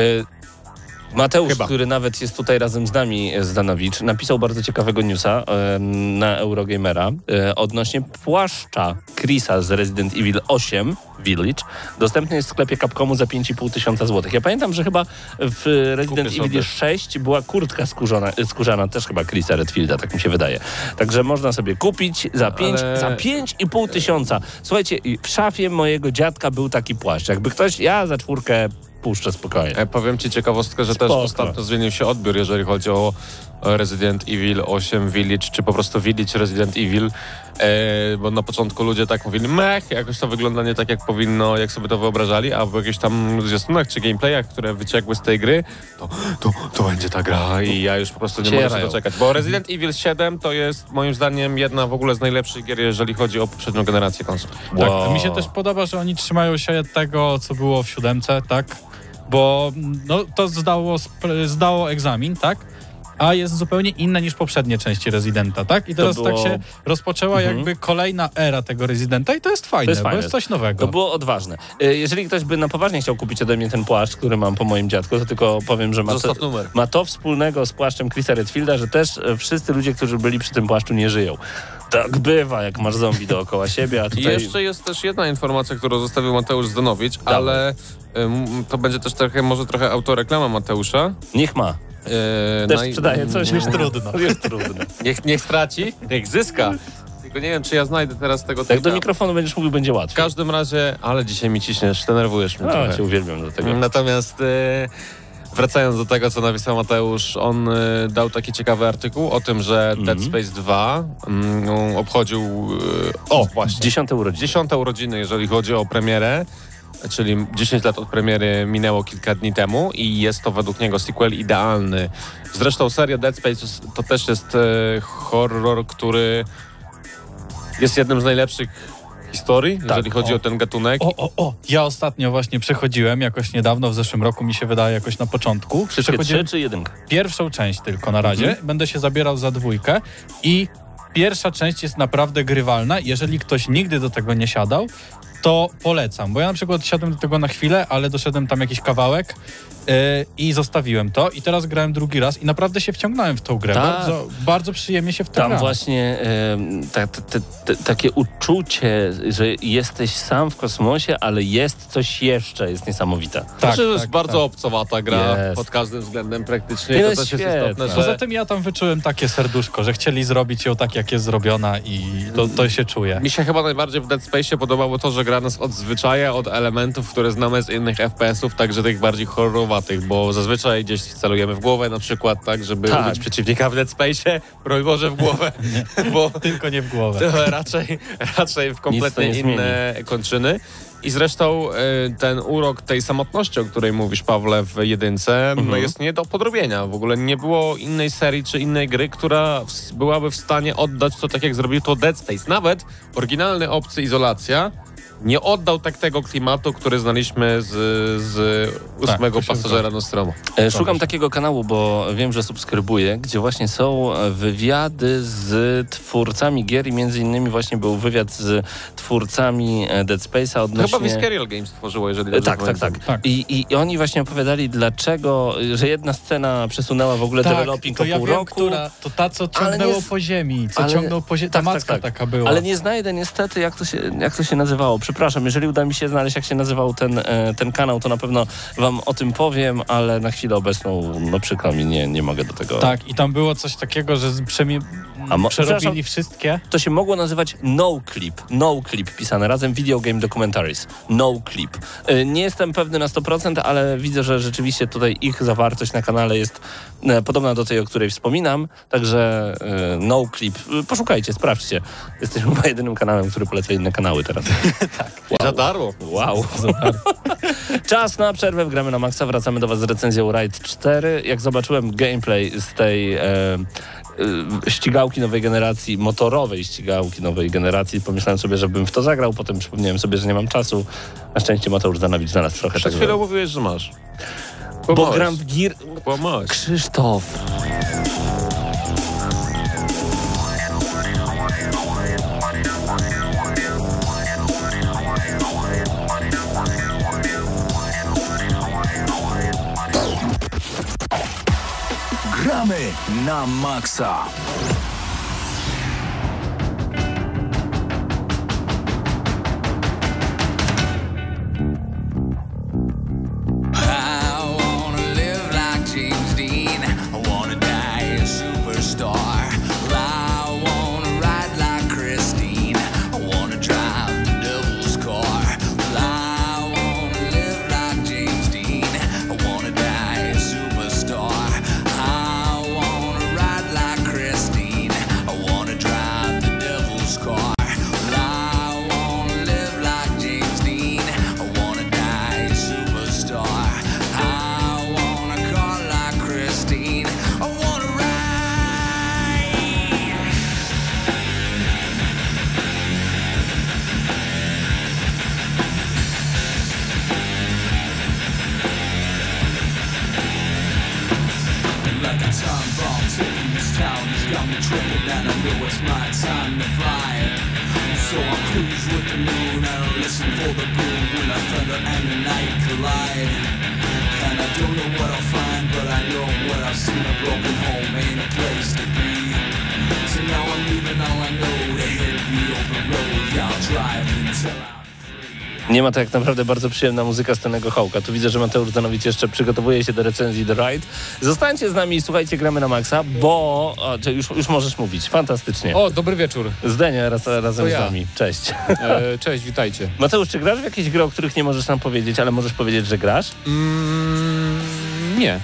Speaker 3: Mateusz,
Speaker 4: Chyba.
Speaker 3: który nawet jest tutaj razem z nami, e, Zdanowicz, napisał bardzo ciekawego newsa e, na Eurogamera e, odnośnie płaszcza Chrisa z Resident Evil 8 Village. Dostępny jest w sklepie Capcomu za 5,5 tysiąca złotych. Ja pamiętam, że chyba w Resident
Speaker 4: Kupię
Speaker 3: Evil
Speaker 4: sobie.
Speaker 3: 6 była kurtka skórzana, e, skórzana też chyba Chrisa Redfielda, tak mi się wydaje. Także można sobie kupić za 5,
Speaker 4: Ale-
Speaker 3: za 5,5 tysiąca. Słuchajcie, w szafie mojego dziadka był taki płaszcz. Jakby ktoś, ja za czwórkę puszczę spokojnie.
Speaker 4: E, powiem ci ciekawostkę, że też
Speaker 3: Spoko.
Speaker 4: ostatnio zmienił się odbiór, jeżeli chodzi o Resident Evil 8 Village, czy po prostu Village Resident Evil, e, bo na początku ludzie tak mówili, mech, jakoś to wygląda nie tak jak powinno, jak sobie to wyobrażali, a w jakichś tam zwiastunach czy gameplayach, które wyciekły z tej gry, to, to, to będzie ta gra i ja już po prostu nie mogę się
Speaker 3: Cierają.
Speaker 4: doczekać, bo Resident Evil 7 to jest moim zdaniem jedna w ogóle z najlepszych gier, jeżeli chodzi o poprzednią generację konsol.
Speaker 5: Tak,
Speaker 3: Wow.
Speaker 5: mi się też podoba, że oni trzymają się tego, co było w siódemce, tak? Bo no, to zdało, zdało egzamin, tak? A jest zupełnie inne niż poprzednie części Residenta, tak? I teraz
Speaker 3: było-
Speaker 5: tak się rozpoczęła
Speaker 3: Mhm.
Speaker 5: jakby kolejna era tego Residenta i to jest fajne,
Speaker 3: To jest
Speaker 5: bo
Speaker 3: fajne.
Speaker 5: jest coś nowego.
Speaker 3: To było odważne. Y, Jeżeli ktoś by na poważnie chciał kupić ode mnie ten płaszcz, który mam po moim dziadku, to tylko powiem, że ma to, ma to wspólnego z płaszczem Chrisa Redfielda, że też e, wszyscy ludzie, którzy byli przy tym płaszczu, nie żyją. Tak bywa, jak masz zombie dookoła siebie, a
Speaker 4: I
Speaker 3: tutaj...
Speaker 4: jeszcze jest też jedna informacja, którą zostawił Mateusz Zdanowicz,
Speaker 3: Dawaj.
Speaker 4: ale to będzie też trochę, może trochę autoreklama Mateusza.
Speaker 3: Niech ma.
Speaker 4: Yy,
Speaker 3: Też
Speaker 4: naj-
Speaker 3: sprzedaje coś.
Speaker 5: Już trudno.
Speaker 3: Jest trudne.
Speaker 4: Niech, niech straci, niech zyska. Tylko nie wiem, czy ja znajdę teraz tego
Speaker 3: Jak do mikrofonu będziesz mówił, będzie
Speaker 4: W
Speaker 3: łatwiej.
Speaker 4: każdym razie, ale dzisiaj mi ciśniesz, denerwujesz mnie
Speaker 3: A,
Speaker 4: trochę.
Speaker 3: cię uwielbiam do tego.
Speaker 4: Natomiast e, wracając do tego, co napisał Mateusz, on e, dał taki ciekawy artykuł o tym, że
Speaker 3: Mhm.
Speaker 4: Dead Space 2 mm, obchodził, e, o właśnie,
Speaker 3: Dziesiąte urodziny.
Speaker 4: dziesiąte urodziny, jeżeli chodzi o premierę, czyli 10 lat od premiery minęło kilka dni temu i jest to według niego sequel idealny. Zresztą seria Dead Space to też jest e, horror, który jest jednym z najlepszych historii, jeżeli chodzi
Speaker 5: o.
Speaker 4: o ten gatunek.
Speaker 5: O, o, o! Ja ostatnio właśnie przechodziłem jakoś niedawno, w zeszłym roku mi się wydaje, jakoś na początku.
Speaker 3: Wszystkie trzy czy jedynka?
Speaker 5: pierwszą część tylko na razie.
Speaker 3: Mhm.
Speaker 5: Będę się zabierał za dwójkę i pierwsza część jest naprawdę grywalna. Jeżeli ktoś nigdy do tego nie siadał, to polecam, bo ja na przykład siadłem do tego na chwilę, ale doszedłem tam jakiś kawałek i zostawiłem to i teraz grałem drugi raz i naprawdę się wciągnąłem w tą grę.
Speaker 3: Tak.
Speaker 5: Bardzo, bardzo przyjemnie się w to
Speaker 3: Tam
Speaker 5: gra.
Speaker 3: właśnie ta, te, takie uczucie, że jesteś sam w kosmosie, ale jest coś jeszcze, jest niesamowite.
Speaker 5: Tak,
Speaker 4: Znaczy, to jest
Speaker 5: tak,
Speaker 4: bardzo
Speaker 5: tak.
Speaker 4: obcowata gra
Speaker 3: Jest.
Speaker 4: pod każdym względem praktycznie.
Speaker 3: Nie,
Speaker 4: to też
Speaker 3: jest
Speaker 4: jest istotne, że
Speaker 5: Poza tym ja tam wyczułem takie serduszko, że chcieli zrobić ją tak, jak jest zrobiona i to, to się czuje.
Speaker 4: mi się chyba najbardziej w Dead Space podobało to, że gra nas odzwyczaja od elementów, które znamy z innych FPS-ów, także tych bardziej horrorowatych, bo zazwyczaj gdzieś celujemy w głowę na przykład, tak, żeby
Speaker 3: Tak.
Speaker 4: ubić przeciwnika w Dead Space, broń Boże w głowę, bo
Speaker 5: Tylko nie w głowę.
Speaker 4: raczej, raczej w kompletnie inne kończyny. I zresztą y, ten urok tej samotności, o której mówisz, Pawle, w jedynce,
Speaker 3: Mhm.
Speaker 4: no jest nie do podrobienia. W ogóle nie było innej serii czy innej gry, która byłaby w stanie oddać to tak, jak zrobił to Dead Space. Nawet oryginalny obcy Izolacja nie oddał tak tego klimatu, który znaliśmy z, z ósmego
Speaker 5: się
Speaker 4: pasażera Nostromo.
Speaker 3: E, Szukam takiego kanału, bo wiem, że subskrybuję, gdzie właśnie są e, wywiady z twórcami gier i między innymi właśnie był wywiad z twórcami e, Dead Space'a odnośnie...
Speaker 4: Chyba Visceral Games tworzyło, jeżeli dobrze
Speaker 3: Tak, tak, tak.
Speaker 5: Tak.
Speaker 3: I, I oni właśnie opowiadali, dlaczego, że jedna scena przesunęła w ogóle developing
Speaker 5: to
Speaker 3: o
Speaker 5: ja
Speaker 3: pół
Speaker 5: wiem,
Speaker 3: roku.
Speaker 5: która, to ta, co ciągnęło po ziemi, co
Speaker 3: ale-
Speaker 5: ciągnął po ziemi, ta
Speaker 3: tak, tak,
Speaker 5: macka
Speaker 3: tak.
Speaker 5: taka była.
Speaker 3: Ale nie znajdę niestety, jak to, się, jak to się nazywało. Przepraszam, jeżeli uda mi się znaleźć, jak się nazywał ten, e, ten kanał, to na pewno wam o tym powiem, ale na chwilę obecną, no przykro mi, nie, nie mogę do tego.
Speaker 5: Tak, i tam było coś takiego, że przemie...
Speaker 3: A mo-
Speaker 5: przerobili wszystkie.
Speaker 3: To się mogło nazywać No Clip. No Clip pisane razem Video Game Documentaries. No Clip. Y, Nie jestem pewny na 100%, ale widzę, że rzeczywiście tutaj ich zawartość na kanale jest e, podobna do tej, o której wspominam. Także e, No Clip. Poszukajcie, sprawdźcie. Jesteśmy chyba jedynym kanałem, który poleca inne kanały teraz.
Speaker 4: I za darmo.
Speaker 3: Wow. Czas na przerwę w Gramy na Maxa. Wracamy do Was z recenzją Ride 4. Jak zobaczyłem gameplay z tej e, e, ścigałki nowej generacji, motorowej ścigałki nowej generacji, pomyślałem sobie, żebym w to zagrał. Potem przypomniałem sobie, że nie mam czasu. Na szczęście Mateusz Zanowicz znalazł trochę
Speaker 4: Przed
Speaker 3: tak.
Speaker 4: chwilą mówiłeś, że masz.
Speaker 3: Bo gram w Gear...
Speaker 4: Kłamałeś.
Speaker 3: Krzysztof.
Speaker 2: Na maksa.
Speaker 3: Ma to jak naprawdę bardzo przyjemna muzyka z Tenego Hołka. Tu widzę, że Mateusz Danowicz jeszcze przygotowuje się do recenzji The Ride. Zostańcie z nami i słuchajcie, gramy na maksa, bo... O, już, już możesz mówić. Fantastycznie.
Speaker 7: O, dobry wieczór.
Speaker 3: Zdenia raz, razem
Speaker 7: ja.
Speaker 3: z nami. Cześć.
Speaker 7: E, cześć, witajcie.
Speaker 3: Mateusz, czy grasz w jakieś gry, o których nie możesz nam powiedzieć, ale możesz powiedzieć, że grasz?
Speaker 7: Mm, nie.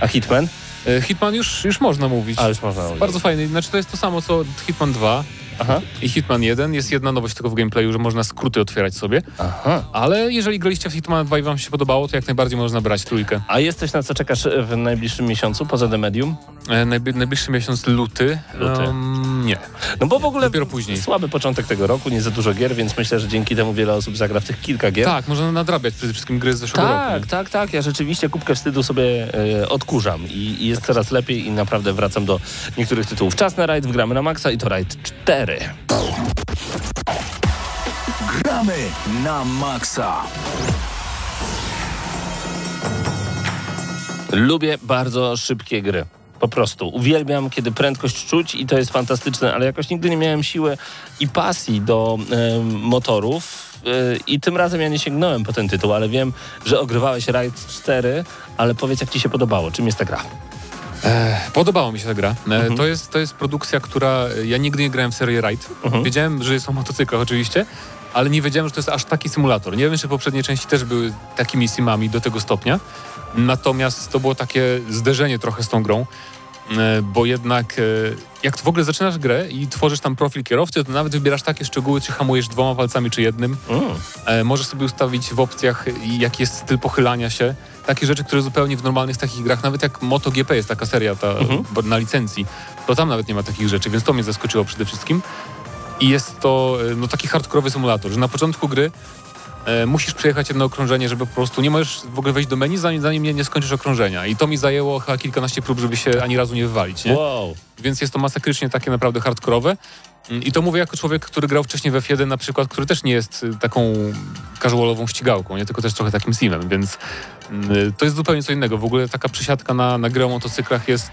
Speaker 3: A Hitman?
Speaker 7: E, Hitman już, już można mówić.
Speaker 3: A, już można mówić.
Speaker 7: Bardzo fajny. Znaczy to jest to samo co Hitman 2
Speaker 3: Aha.
Speaker 7: i Hitman 1. Jest jedna nowość tylko w gameplayu, że można skróty otwierać sobie.
Speaker 3: Aha.
Speaker 7: Ale jeżeli graliście w Hitman 2 i wam się podobało, to jak najbardziej można brać trójkę.
Speaker 3: A jest coś, na co czekasz w najbliższym miesiącu, poza The Medium?
Speaker 7: E, najbli- najbliższy miesiąc luty.
Speaker 3: Luty.
Speaker 7: Em, nie.
Speaker 3: No bo w ogóle
Speaker 7: Dopiero później.
Speaker 3: słaby początek tego roku, nie za dużo gier, więc myślę, że dzięki temu wiele osób zagra w tych kilka gier.
Speaker 7: Tak, można nadrabiać przede wszystkim gry z zeszłego
Speaker 3: Tak,
Speaker 7: roku.
Speaker 3: tak, tak. Ja rzeczywiście kubkę wstydu sobie e, odkurzam i, i jest coraz lepiej i naprawdę wracam do niektórych tytułów. Czas na rajd, wgramy na maksa i to rajd 4.
Speaker 2: Gramy na maksa.
Speaker 3: Lubię bardzo szybkie gry. Po prostu. Uwielbiam, kiedy prędkość czuć i to jest fantastyczne, ale jakoś nigdy nie miałem siły i pasji do e, motorów. e, I tym razem ja nie sięgnąłem po ten tytuł, ale wiem, że ogrywałeś Raid 4, ale powiedz, jak ci się podobało. Czym jest ta gra?
Speaker 7: Podobała mi się ta gra. E, To, jest, to jest produkcja, która... Ja nigdy nie grałem w serię Ride. Wiedziałem, że jest o motocyklach oczywiście, ale nie wiedziałem, że to jest aż taki symulator. Nie wiem, czy poprzednie części też były takimi simami do tego stopnia. Natomiast to było takie zderzenie trochę z tą grą, e, bo jednak e, jak w ogóle zaczynasz grę i tworzysz tam profil kierowcy, to nawet wybierasz takie szczegóły, czy hamujesz dwoma palcami, czy jednym.
Speaker 3: Mm.
Speaker 7: E, możesz sobie ustawić w opcjach, jaki jest styl pochylania się. Takie rzeczy, które zupełnie w normalnych takich grach, nawet jak MotoGP jest taka seria ta, bo na licencji, to tam nawet nie ma takich rzeczy, więc to mnie zaskoczyło przede wszystkim. I jest to no, taki hardkorowy symulator, że na początku gry e, musisz przejechać jedno okrążenie, żeby po prostu nie możesz w ogóle wejść do menu, zanim, zanim nie, nie skończysz okrążenia. I to mi zajęło chyba kilkanaście prób, żeby się ani razu nie wywalić. Nie?
Speaker 3: Wow.
Speaker 7: więc jest to masakrycznie takie naprawdę hardkorowe. Mm, I to mówię jako człowiek, który grał wcześniej w F1 na przykład, który też nie jest y, taką casualową ścigałką, nie tylko też trochę takim simem, więc y, to jest zupełnie co innego. W ogóle taka przysiadka na, na grę o motocyklach jest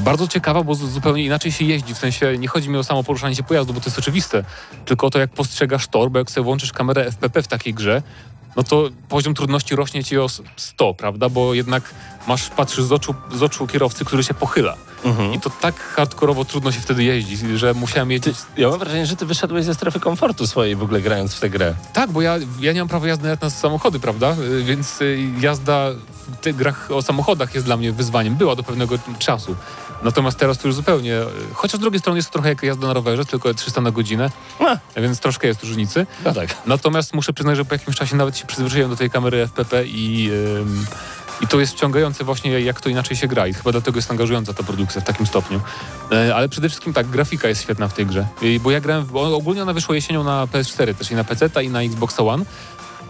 Speaker 7: bardzo ciekawa, bo zu- zupełnie inaczej się jeździ. W sensie nie chodzi mi o samo poruszanie się pojazdu, bo to jest oczywiste, tylko o to, jak postrzegasz tor, bo jak sobie włączysz kamerę FPP w takiej grze, no to poziom trudności rośnie ci o s- 100, prawda? Bo jednak masz, patrzysz z oczu, z oczu kierowcy, który się pochyla. I to tak hardkorowo trudno się wtedy jeździ, że musiałem jeździć.
Speaker 3: Ja mam wrażenie, że ty wyszedłeś ze strefy komfortu swojej w ogóle grając w tę grę.
Speaker 7: Tak, bo ja, ja nie mam prawa jazdy nawet na samochody, prawda? Y, Więc y, jazda w tych grach o samochodach jest dla mnie wyzwaniem. Była do pewnego czasu. Natomiast teraz to już zupełnie. y, Chociaż z drugiej strony jest to trochę jak jazda na rowerze, tylko 300 na godzinę,
Speaker 3: A.
Speaker 7: więc troszkę jest różnicy.
Speaker 3: No tak.
Speaker 7: Natomiast muszę przyznać, że po jakimś czasie nawet się przyzwyczaiłem do tej kamery FPP i, ym, i to jest wciągające właśnie, jak to inaczej się gra. I chyba dlatego jest angażująca ta produkcja w takim stopniu. E, ale przede wszystkim tak, grafika jest świetna w tej grze. Bo ja grałem, w, bo ogólnie ona wyszła jesienią na PS4, też i na PC i na Xbox One.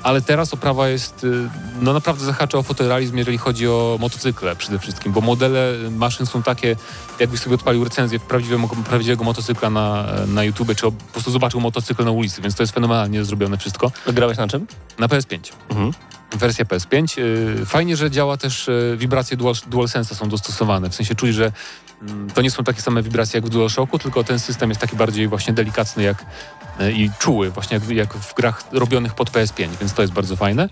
Speaker 7: Ale teraz oprawa jest, y, no naprawdę zahacza o fotorealizm, jeżeli chodzi o motocykle przede wszystkim, bo modele maszyn są takie, jakbyś sobie odpalił recenzję prawdziwego, prawdziwego motocykla na, na YouTube, czy po prostu zobaczył motocykl na ulicy, więc to jest fenomenalnie zrobione wszystko.
Speaker 3: Grałeś na czym?
Speaker 7: Na PS5.
Speaker 3: Mhm.
Speaker 7: Wersja PS5. Y, Fajnie, że działa też y, wibracje Dual, DualSense'a są dostosowane. W sensie czuć, że mm, to nie są takie same wibracje jak w DualShocku, tylko ten system jest taki bardziej właśnie delikatny jak, i czuły, właśnie jak, jak w grach robionych pod PS5, więc to jest bardzo fajne.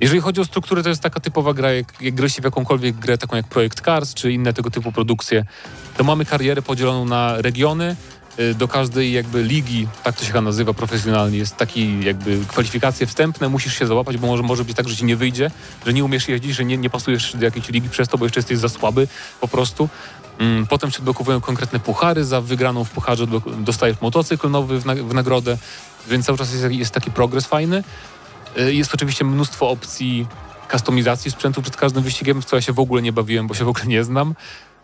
Speaker 7: Jeżeli chodzi o strukturę, to jest taka typowa gra, jak, jak gra się w jakąkolwiek grę, taką jak Projekt Cars, czy inne tego typu produkcje, to mamy karierę podzieloną na regiony, y, do każdej jakby ligi, tak to się chyba nazywa profesjonalnie, jest taki jakby kwalifikacje wstępne, musisz się załapać, bo może, może być tak, że ci nie wyjdzie, że nie umiesz jeździć, że nie, nie pasujesz do jakiejś ligi przez to, bo jeszcze jesteś za słaby po prostu. Mm, Potem się odblokowują konkretne puchary, za wygraną w pucharze dostajesz motocykl nowy w, na, w nagrodę, więc cały czas jest, taki progres fajny. Y, Jest oczywiście mnóstwo opcji kustomizacji sprzętu przed każdym wyścigiem, w co ja się w ogóle nie bawiłem, bo się w ogóle nie znam.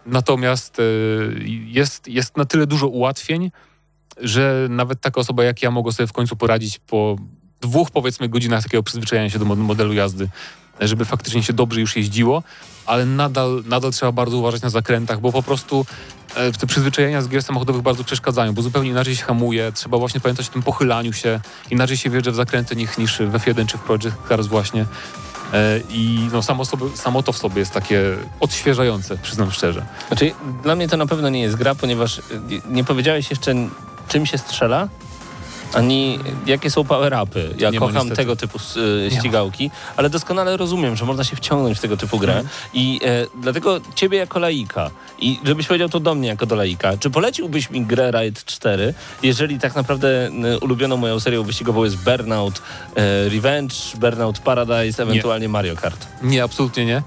Speaker 7: Natomiast y, jest, jest na tyle dużo ułatwień, że nawet taka osoba jak ja mogę sobie w końcu poradzić po dwóch, powiedzmy, godzinach takiego przyzwyczajenia się do mod- modelu jazdy. Żeby faktycznie się dobrze już jeździło, ale nadal, nadal trzeba bardzo uważać na zakrętach, bo po prostu e, te przyzwyczajenia z gier samochodowych bardzo przeszkadzają, bo zupełnie inaczej się hamuje, trzeba właśnie pamiętać o tym pochylaniu się, inaczej się wjeżdża w zakręty niż, w F1 czy w Project Cars właśnie. E, I no, samo, sobie, samo to w sobie jest takie odświeżające, przyznam szczerze.
Speaker 3: Znaczy, dla mnie to na pewno nie jest gra, ponieważ y, nie powiedziałeś jeszcze czym się strzela, ani jakie są power-upy. Ja
Speaker 7: Nie
Speaker 3: kocham
Speaker 7: niestety.
Speaker 3: tego typu y, ścigałki, ale doskonale rozumiem, że można się wciągnąć w tego typu grę
Speaker 7: Mhm.
Speaker 3: i e, dlatego ciebie jako laika i żebyś powiedział to do mnie jako do laika, czy poleciłbyś mi grę Ride 4, jeżeli tak naprawdę y, ulubioną moją serią wyścigową jest Burnout e, Revenge, Burnout Paradise, ewentualnie Mario Kart.
Speaker 7: Nie, absolutnie nie.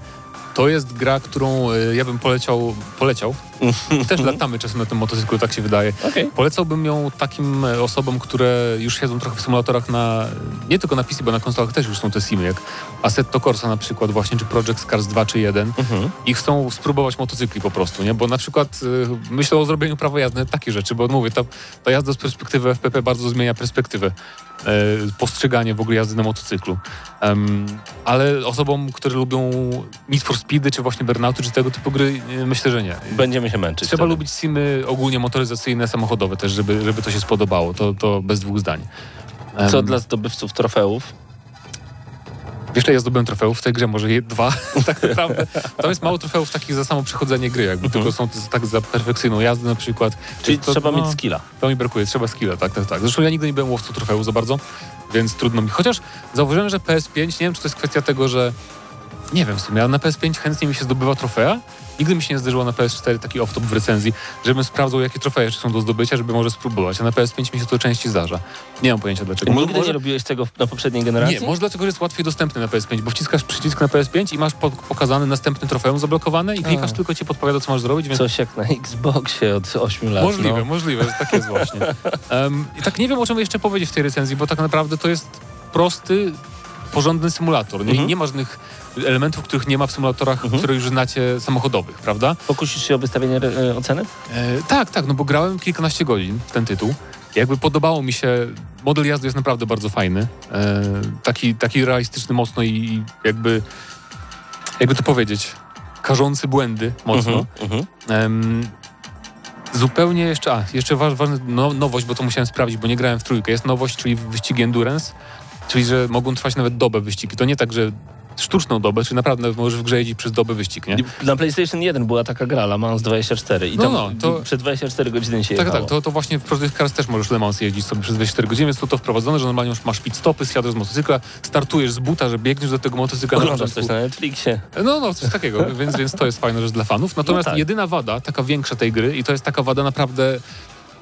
Speaker 7: To jest gra, którą e, ja bym poleciał, poleciał. Też latamy czasem na tym motocyklu, tak się wydaje.
Speaker 3: Okej.
Speaker 7: Polecałbym ją takim e, osobom, które już siedzą trochę w symulatorach na, nie tylko na PC, bo na konsolach też już są te simy, jak Assetto Corsa na przykład właśnie, czy Project Cars 2 czy 1
Speaker 3: Mhm.
Speaker 7: i chcą spróbować motocykli po prostu, nie? Bo na przykład e, myślę o zrobieniu prawa jazdy, takie rzeczy, bo mówię, ta, ta jazda z perspektywy FPP bardzo zmienia perspektywę, e, postrzeganie w ogóle jazdy na motocyklu. Em, ale osobom, które lubią Need for Speedy, czy właśnie Burnouty, czy tego typu gry, myślę, że nie.
Speaker 3: Będziemy się męczyć.
Speaker 7: Trzeba
Speaker 3: wtedy.
Speaker 7: lubić simy ogólnie motoryzacyjne, samochodowe też, żeby, żeby to się spodobało. To, to bez dwóch zdań.
Speaker 3: Co dla zdobywców trofeów?
Speaker 7: Wiesz, ja zdobyłem trofeów w tej grze? Może je, dwa, tak naprawdę. Tam jest mało trofeów takich za samo przechodzenie gry, jakby tylko są tak za perfekcyjną jazdę na przykład.
Speaker 3: Mhm. Czyli
Speaker 7: To-
Speaker 3: trzeba
Speaker 7: no,
Speaker 3: mieć skilla.
Speaker 7: To mi brakuje, trzeba skilla, tak, tak, tak. Zresztą ja nigdy nie byłem łowcą trofeów za bardzo, więc trudno mi. Chociaż zauważyłem, że PS5, nie wiem, czy to jest kwestia tego, że nie wiem w sumie, ale na PS5 chętnie mi się zdobywa trofea. Nigdy mi się nie zdarzyło na PS4 taki off-top w recenzji, żebym sprawdzał, jakie trofeje jeszcze są do zdobycia, żeby może spróbować. A na PS5 mi się to częściej zdarza. Nie mam pojęcia dlaczego. Może-
Speaker 3: Nigdy
Speaker 7: może-
Speaker 3: nie robiłeś tego na poprzedniej generacji?
Speaker 7: nie, może dlatego, że jest łatwiej dostępny na PS5, bo wciskasz przycisk na PS5 i masz po- pokazany następny trofeum zablokowane i klikasz,
Speaker 3: A.
Speaker 7: tylko ci podpowiada, co masz zrobić, więc
Speaker 3: Coś jak na Xboxie od 8 lat.
Speaker 7: Możliwe,
Speaker 3: no.
Speaker 7: możliwe, że tak jest właśnie. Em, I tak nie wiem, o czym jeszcze powiedzieć w tej recenzji, bo tak naprawdę to jest prosty, porządny symulator. Nie,
Speaker 3: Mhm.
Speaker 7: nie ma żadnych elementów, których nie ma w symulatorach,
Speaker 3: Mhm.
Speaker 7: które już znacie samochodowych, prawda?
Speaker 3: Pokusisz się o wystawienie e, oceny?
Speaker 7: E, tak, tak, no bo grałem kilkanaście godzin w ten tytuł. Jakby podobało mi się, model jazdy jest naprawdę bardzo fajny. E, taki, taki realistyczny mocno i jakby, jakby to powiedzieć, karzący błędy mocno.
Speaker 3: Mhm.
Speaker 7: Em, zupełnie jeszcze, a, jeszcze wa- ważna no, nowość, bo to musiałem sprawdzić, bo nie grałem w trójkę. Jest nowość, czyli wyścigi endurance, czyli że mogą trwać nawet dobę wyścigi. To nie tak, że sztuczną dobę, czyli naprawdę możesz w grze jeździć przez dobę wyścig, nie?
Speaker 3: Na PlayStation 1 była taka gra, Le Mans 24 i
Speaker 7: No,
Speaker 3: tam
Speaker 7: no, to-
Speaker 3: przez 24 godziny się
Speaker 7: Tak,
Speaker 3: jechało.
Speaker 7: tak, to, to właśnie w Project Cars też możesz Le Mans jeździć sobie przez 24 godziny, więc to to wprowadzone, że normalnie już masz pit stopy, zsiadasz z motocykla, startujesz z buta, że biegniesz do tego motocykla
Speaker 3: Oglądasz coś na Netflixie.
Speaker 7: No, no, coś takiego, więc, więc to jest fajna rzecz dla fanów. Natomiast
Speaker 3: tak.
Speaker 7: jedyna wada, taka większa tej gry, i to jest taka wada naprawdę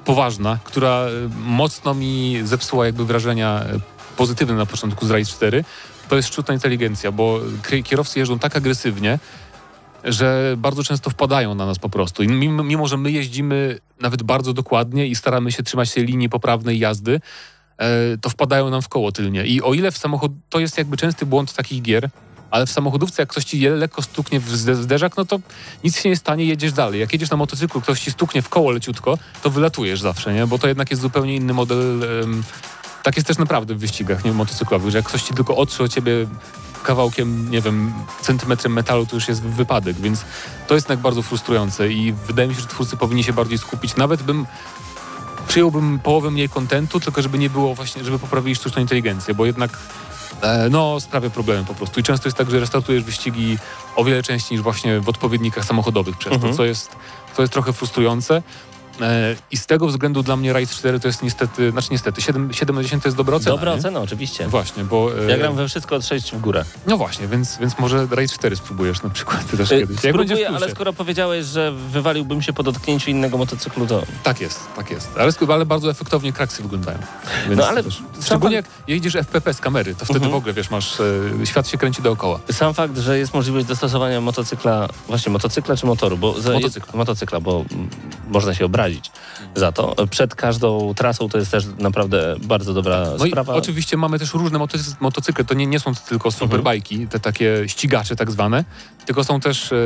Speaker 7: poważna, która e, mocno mi zepsuła jakby wrażenia e, pozytywne na początku z Ride 4, to jest sztuczna inteligencja, bo kierowcy jeżdżą tak agresywnie, że bardzo często wpadają na nas po prostu. I mimo, mimo że my jeździmy nawet bardzo dokładnie i staramy się trzymać tej linii poprawnej jazdy, e, to wpadają nam w koło tylnie. I o ile w samochód... To jest jakby częsty błąd takich gier, ale w samochodówce jak ktoś ci lekko stuknie w zde- zderzak, no to nic się nie stanie, jedziesz dalej. Jak jedziesz na motocyklu, ktoś ci stuknie w koło leciutko, to wylatujesz zawsze, nie? Bo to jednak jest zupełnie inny model. em, tak jest też naprawdę w wyścigach, nie motocyklowych, że jak ktoś ci tylko otrze o ciebie kawałkiem, nie wiem, centymetrem metalu, to już jest wypadek, więc to jest jednak bardzo frustrujące i wydaje mi się, że twórcy powinni się bardziej skupić. Nawet bym przyjąłbym połowę mniej kontentu, tylko żeby nie było właśnie, żeby poprawili sztuczną inteligencję, bo jednak e, no, sprawia problemy po prostu. I często jest tak, że restartujesz wyścigi o wiele częściej niż właśnie w odpowiednikach samochodowych przez
Speaker 3: Mhm.
Speaker 7: to, co jest, co jest trochę frustrujące. E, I z tego względu dla mnie Ride 4 to jest niestety, znaczy niestety, 7, 7 na 10 to jest dobra ocena.
Speaker 3: Dobra
Speaker 7: nie?
Speaker 3: ocena, oczywiście.
Speaker 7: Właśnie, bo... e,
Speaker 3: Ja gram we wszystko od 6 w górę.
Speaker 7: No właśnie, więc, więc może Raid 4 spróbujesz na przykład ty też
Speaker 3: Y,
Speaker 7: kiedyś. Jak
Speaker 3: Spróbuję, ale skoro powiedziałeś, że wywaliłbym się po dotknięciu innego motocyklu, to...
Speaker 7: Tak jest, tak jest. Ale, ale bardzo efektownie kraksy wyglądają. Więc
Speaker 3: No ale
Speaker 7: też, szczególnie jak jedziesz FPP z kamery, to wtedy
Speaker 3: Mhm.
Speaker 7: w ogóle, wiesz, masz, e, świat się kręci dookoła.
Speaker 3: Sam fakt, że jest możliwość dostosowania motocykla, właśnie motocykla czy motoru, bo za,
Speaker 7: Motocykla.
Speaker 3: motocykla, bo można się za to. Przed każdą trasą to jest też naprawdę bardzo dobra
Speaker 7: No
Speaker 3: sprawa.
Speaker 7: oczywiście mamy też różne motocy- motocykle, to nie, nie są tylko superbajki, te takie ścigacze tak zwane, tylko są też e,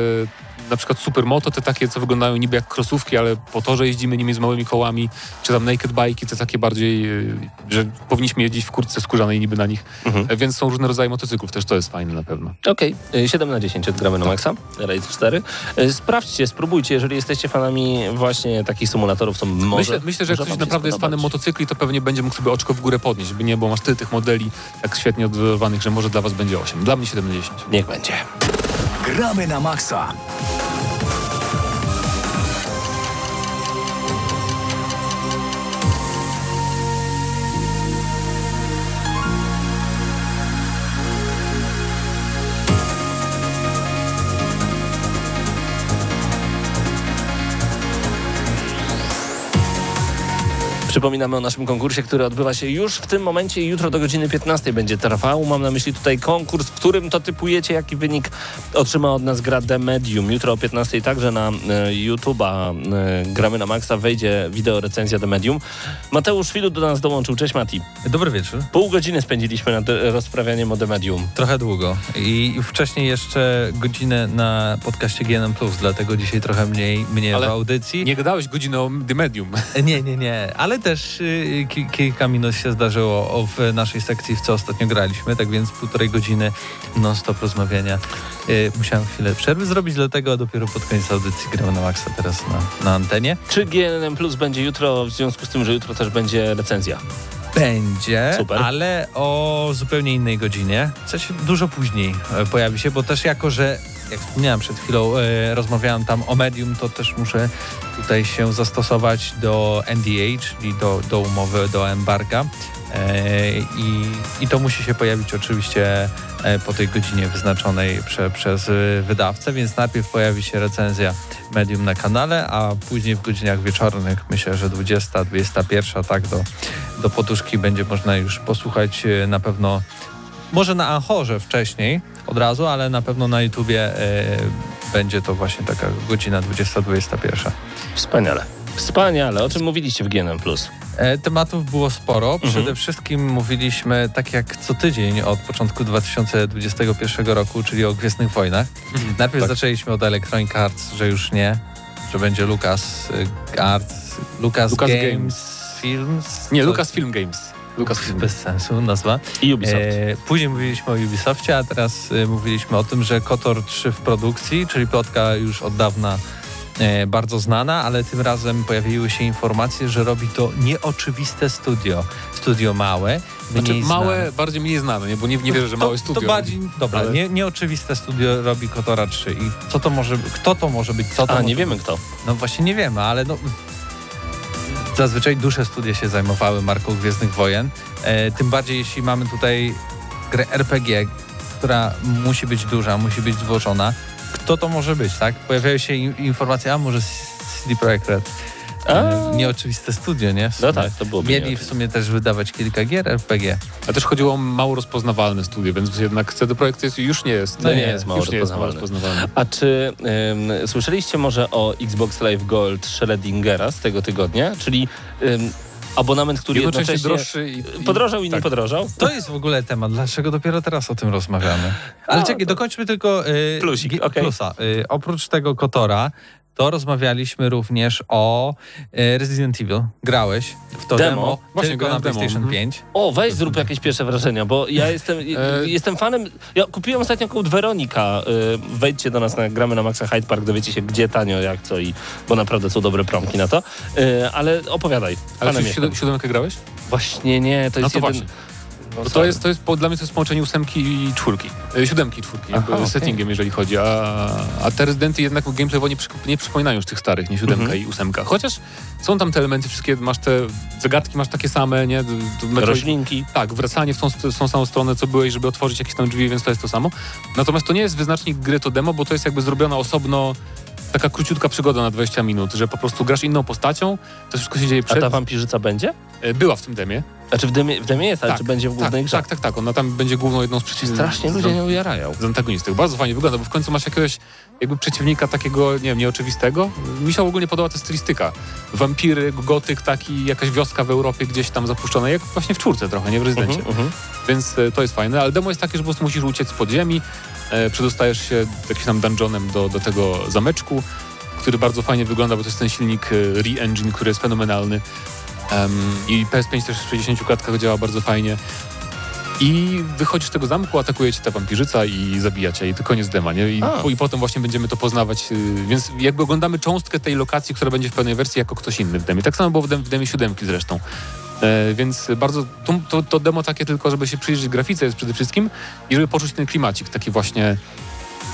Speaker 7: na przykład supermoto, te takie, co wyglądają niby jak krosówki, ale po torze jeździmy nimi z małymi kołami, czy tam naked bike'i, te takie bardziej, y, że powinniśmy jeździć w kurtce skórzanej niby na nich.
Speaker 3: Mhm.
Speaker 7: E, Więc są różne rodzaje motocyklów, też to jest fajne na pewno.
Speaker 3: Okej, y, 7 na 10 odgramy na maksa, Raid 4. Y, Sprawdźcie, spróbujcie, jeżeli jesteście fanami właśnie takich symulatorów, to może...
Speaker 7: Myślę, myślę, że jak ktoś naprawdę jest fanem motocykli, to pewnie będzie mógł sobie oczko w górę podnieść, by nie, bo masz tyle tych modeli tak świetnie odwzorowanych, że może dla was będzie 8. Dla mnie 7 na 10.
Speaker 3: Niech będzie.
Speaker 2: Gramy na maksa.
Speaker 3: Przypominamy o naszym konkursie, który odbywa się już w tym momencie i jutro do godziny 15 będzie trwał. Mam na myśli tutaj konkurs, w którym to typujecie, jaki wynik otrzyma od nas gra The Medium. Jutro o 15 także na e, YouTube'a e, Gramy na Maxa wejdzie wideo recenzja The Medium. Mateusz Filu do nas dołączył. Cześć Mati.
Speaker 8: Dobry wieczór.
Speaker 3: Pół godziny spędziliśmy nad e, rozprawianiem o The Medium.
Speaker 8: Trochę długo. I wcześniej jeszcze godzinę na podcaście GNM+, dlatego dzisiaj trochę mniej mnie
Speaker 7: Ale
Speaker 8: w audycji.
Speaker 7: Nie gadałeś godzinę o The Medium.
Speaker 8: Nie, nie, nie. Ale też y, ki- kilka minut się zdarzyło w naszej sekcji, w co ostatnio graliśmy, tak więc półtorej godziny non-stop rozmawiania. Y, musiałem chwilę przerwy zrobić, dlatego dopiero pod koniec audycji gramy na maksa teraz na, na antenie.
Speaker 3: Czy GNM Plus będzie jutro, w związku z tym, że jutro też będzie recenzja?
Speaker 8: Będzie,
Speaker 3: Super.
Speaker 8: ale o zupełnie innej godzinie. Sensie dużo później e, pojawi się, bo też jako, że jak wspomniałem przed chwilą, e, rozmawiałem tam o medium, to też muszę tutaj się zastosować do NDA, czyli do, do umowy, do embarga. E, i, I to musi się pojawić oczywiście e, po tej godzinie wyznaczonej prze, przez e, wydawcę, więc najpierw pojawi się recenzja medium na kanale, a później w godzinach wieczornych, myślę, że 20, 21, tak, do, do poduszki będzie można już posłuchać e, na pewno, może na Anchorze wcześniej, od razu, ale na pewno na YouTubie e, będzie to właśnie taka godzina 20-21.
Speaker 3: Wspaniale. Wspaniale. O czym mówiliście w GNM Plus?
Speaker 8: E, Tematów było sporo.
Speaker 3: Mhm.
Speaker 8: Przede wszystkim mówiliśmy tak jak co tydzień od początku 2021 roku, czyli o Gwiezdnych Wojnach. Najpierw zaczęliśmy od Electronic Arts, że już nie, że będzie Lucas y, Arts, Lucas,
Speaker 7: Lucas
Speaker 8: Games,
Speaker 7: Games.
Speaker 8: Films.
Speaker 7: Nie, Lucas Film Games. Film.
Speaker 8: Bez sensu nazwa.
Speaker 3: I Ubisoft.
Speaker 8: E, później mówiliśmy o Ubisoftie, a teraz e, mówiliśmy o tym, że KOTOR 3 w produkcji, czyli plotka już od dawna e, bardzo znana, ale tym razem pojawiły się informacje, że robi to nieoczywiste studio. Studio małe,
Speaker 7: Znaczy małe,
Speaker 8: znane.
Speaker 7: bardziej mniej znane, nie? bo nie, nie wierzę, że małe
Speaker 8: to,
Speaker 7: studio.
Speaker 8: To bardziej, dobra,
Speaker 7: Ale-
Speaker 8: nie, nieoczywiste studio robi KOTORa 3 i co to może, kto to może być, co to
Speaker 3: A,
Speaker 8: może
Speaker 3: nie
Speaker 8: być?
Speaker 3: wiemy kto.
Speaker 8: No właśnie nie wiemy, ale no... Zazwyczaj duże studia się zajmowały marką Gwiezdnych Wojen. E, tym bardziej jeśli mamy tutaj grę RPG, która musi być duża, musi być złożona. Kto to może być, tak? Pojawiają się in- informacje, a może CD Projekt Red.
Speaker 3: A.
Speaker 8: nieoczywiste studio, nie? W
Speaker 3: No tak, to byłoby
Speaker 8: Mieli w sumie też wydawać kilka gier RPG.
Speaker 7: A też chodziło o mało rozpoznawalne studio, więc jednak CD Projekt jest, już nie jest.
Speaker 3: To nie jest mało
Speaker 7: już nie jest mało
Speaker 3: rozpoznawalne.
Speaker 7: rozpoznawalne.
Speaker 3: A czy ym, słyszeliście może o Xbox Live Gold Schrödingera z tego tygodnia? Czyli ym, abonament, który
Speaker 7: Jednocześnie
Speaker 3: jednocześnie,
Speaker 7: droższy i... i
Speaker 3: podrożał i nie
Speaker 7: tak.
Speaker 3: podrożał?
Speaker 8: To jest w ogóle temat, dlaczego dopiero teraz o tym rozmawiamy. Ale
Speaker 3: A,
Speaker 8: czekaj,
Speaker 3: to-
Speaker 8: dokończmy tylko y,
Speaker 3: Plusik, okej.
Speaker 8: plusa. Y, oprócz tego Kotora, to rozmawialiśmy również o y, Resident Evil. Grałeś w to
Speaker 3: Demo.
Speaker 8: demo,
Speaker 7: Właśnie,
Speaker 8: tylko na
Speaker 7: grałem demo,
Speaker 8: PlayStation
Speaker 7: mhm.
Speaker 8: 5.
Speaker 3: O, weź zrób jakieś pierwsze wrażenia, bo ja jestem,
Speaker 7: E,
Speaker 3: jestem fanem. Ja kupiłem ostatnio kod Weronika. Wejdźcie do nas na gramy na Maxa Hyde Park, dowiecie się gdzie tanio, jak co i bo naprawdę są dobre promki na to. Ale opowiadaj.
Speaker 7: Ale
Speaker 3: Fanem
Speaker 7: czy siódem, siódemkę grałeś?
Speaker 3: Właśnie nie, to
Speaker 7: No
Speaker 3: jest
Speaker 7: to
Speaker 3: jeden...
Speaker 7: właśnie.
Speaker 3: No
Speaker 7: Bo to
Speaker 3: sorry.
Speaker 7: jest, to jest, po, dla mnie to jest połączenie ósemki i czwórki. E, siódemki i czwórki, jakby
Speaker 3: Aha, okej.
Speaker 7: settingiem, jeżeli chodzi. A, a te rezydenty jednak gameplayowo nie, przyp- nie przypominają już tych starych, nie siódemka
Speaker 3: Mhm.
Speaker 7: i ósemka. Chociaż są tam te elementy wszystkie, masz te zagadki, masz takie same, nie? To Metroid-
Speaker 3: Roślinki.
Speaker 7: Tak, wracanie w tą, w tą samą stronę, co byłeś, żeby otworzyć jakieś tam drzwi, więc to jest to samo. Natomiast to nie jest wyznacznik gry, to demo, bo to jest jakby zrobiona osobno taka króciutka przygoda na 20 minut, że po prostu grasz inną postacią, to wszystko się dzieje
Speaker 3: A
Speaker 7: przed...
Speaker 3: ta wampirzyca będzie?
Speaker 7: E, Była w tym demie.
Speaker 3: Znaczy w demie, w demie jest, ale czy będzie w głównej
Speaker 7: tak,
Speaker 3: grze?
Speaker 7: Tak, tak, tak. Ona tam będzie główną jedną z przeciwników.
Speaker 3: Strasznie ludzie nie ujarają.
Speaker 7: z antagonistów. Bardzo fajnie wygląda, bo w końcu masz jakiegoś jakby przeciwnika takiego, nie wiem, nieoczywistego. Mi się ogólnie podoba ta stylistyka. Wampiry, gotyk taki, jakaś wioska w Europie gdzieś tam zapuszczona, jak właśnie w czwórce trochę, nie w rezydencie.
Speaker 3: Mhm, mhm.
Speaker 7: Więc e, to jest fajne, ale demo jest takie, że po prostu musisz uciec z podziemi, e, przedostajesz się jakimś tam dungeonem do, do tego zameczku, który bardzo fajnie wygląda, bo to jest ten silnik e, Re-Engine, który jest fenomenalny. Em, I PS5 też w 60 klatkach działa bardzo fajnie. I wychodzisz z tego zamku, atakuje cię ta wampirzyca i zabija cię. I to koniec dema, nie? I, po, I potem właśnie będziemy to poznawać. y, Więc jakby oglądamy cząstkę tej lokacji, która będzie w pełnej wersji jako ktoś inny w demie. Tak samo było w, dem, w demie siódemki zresztą. E, więc bardzo, to, to, to demo takie tylko, żeby się przyjrzeć grafice jest przede wszystkim i żeby poczuć ten klimacik, taki właśnie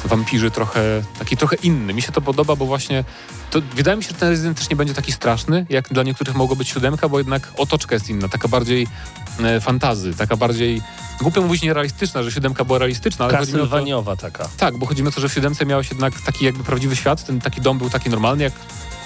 Speaker 7: wampirzy trochę, taki trochę inny. Mi się to podoba, bo właśnie to wydaje mi się, że ten Resident też nie będzie taki straszny, jak dla niektórych mogło być siódemka, bo jednak otoczka jest inna, taka bardziej e, fantazy, taka bardziej, głupio mówić nierealistyczna, że siódemka była realistyczna, ale
Speaker 3: Castlevaniova taka.
Speaker 7: tak, bo chodzi o to, że w siódemce miałeś jednak taki jakby prawdziwy świat, ten taki dom był taki normalny, jak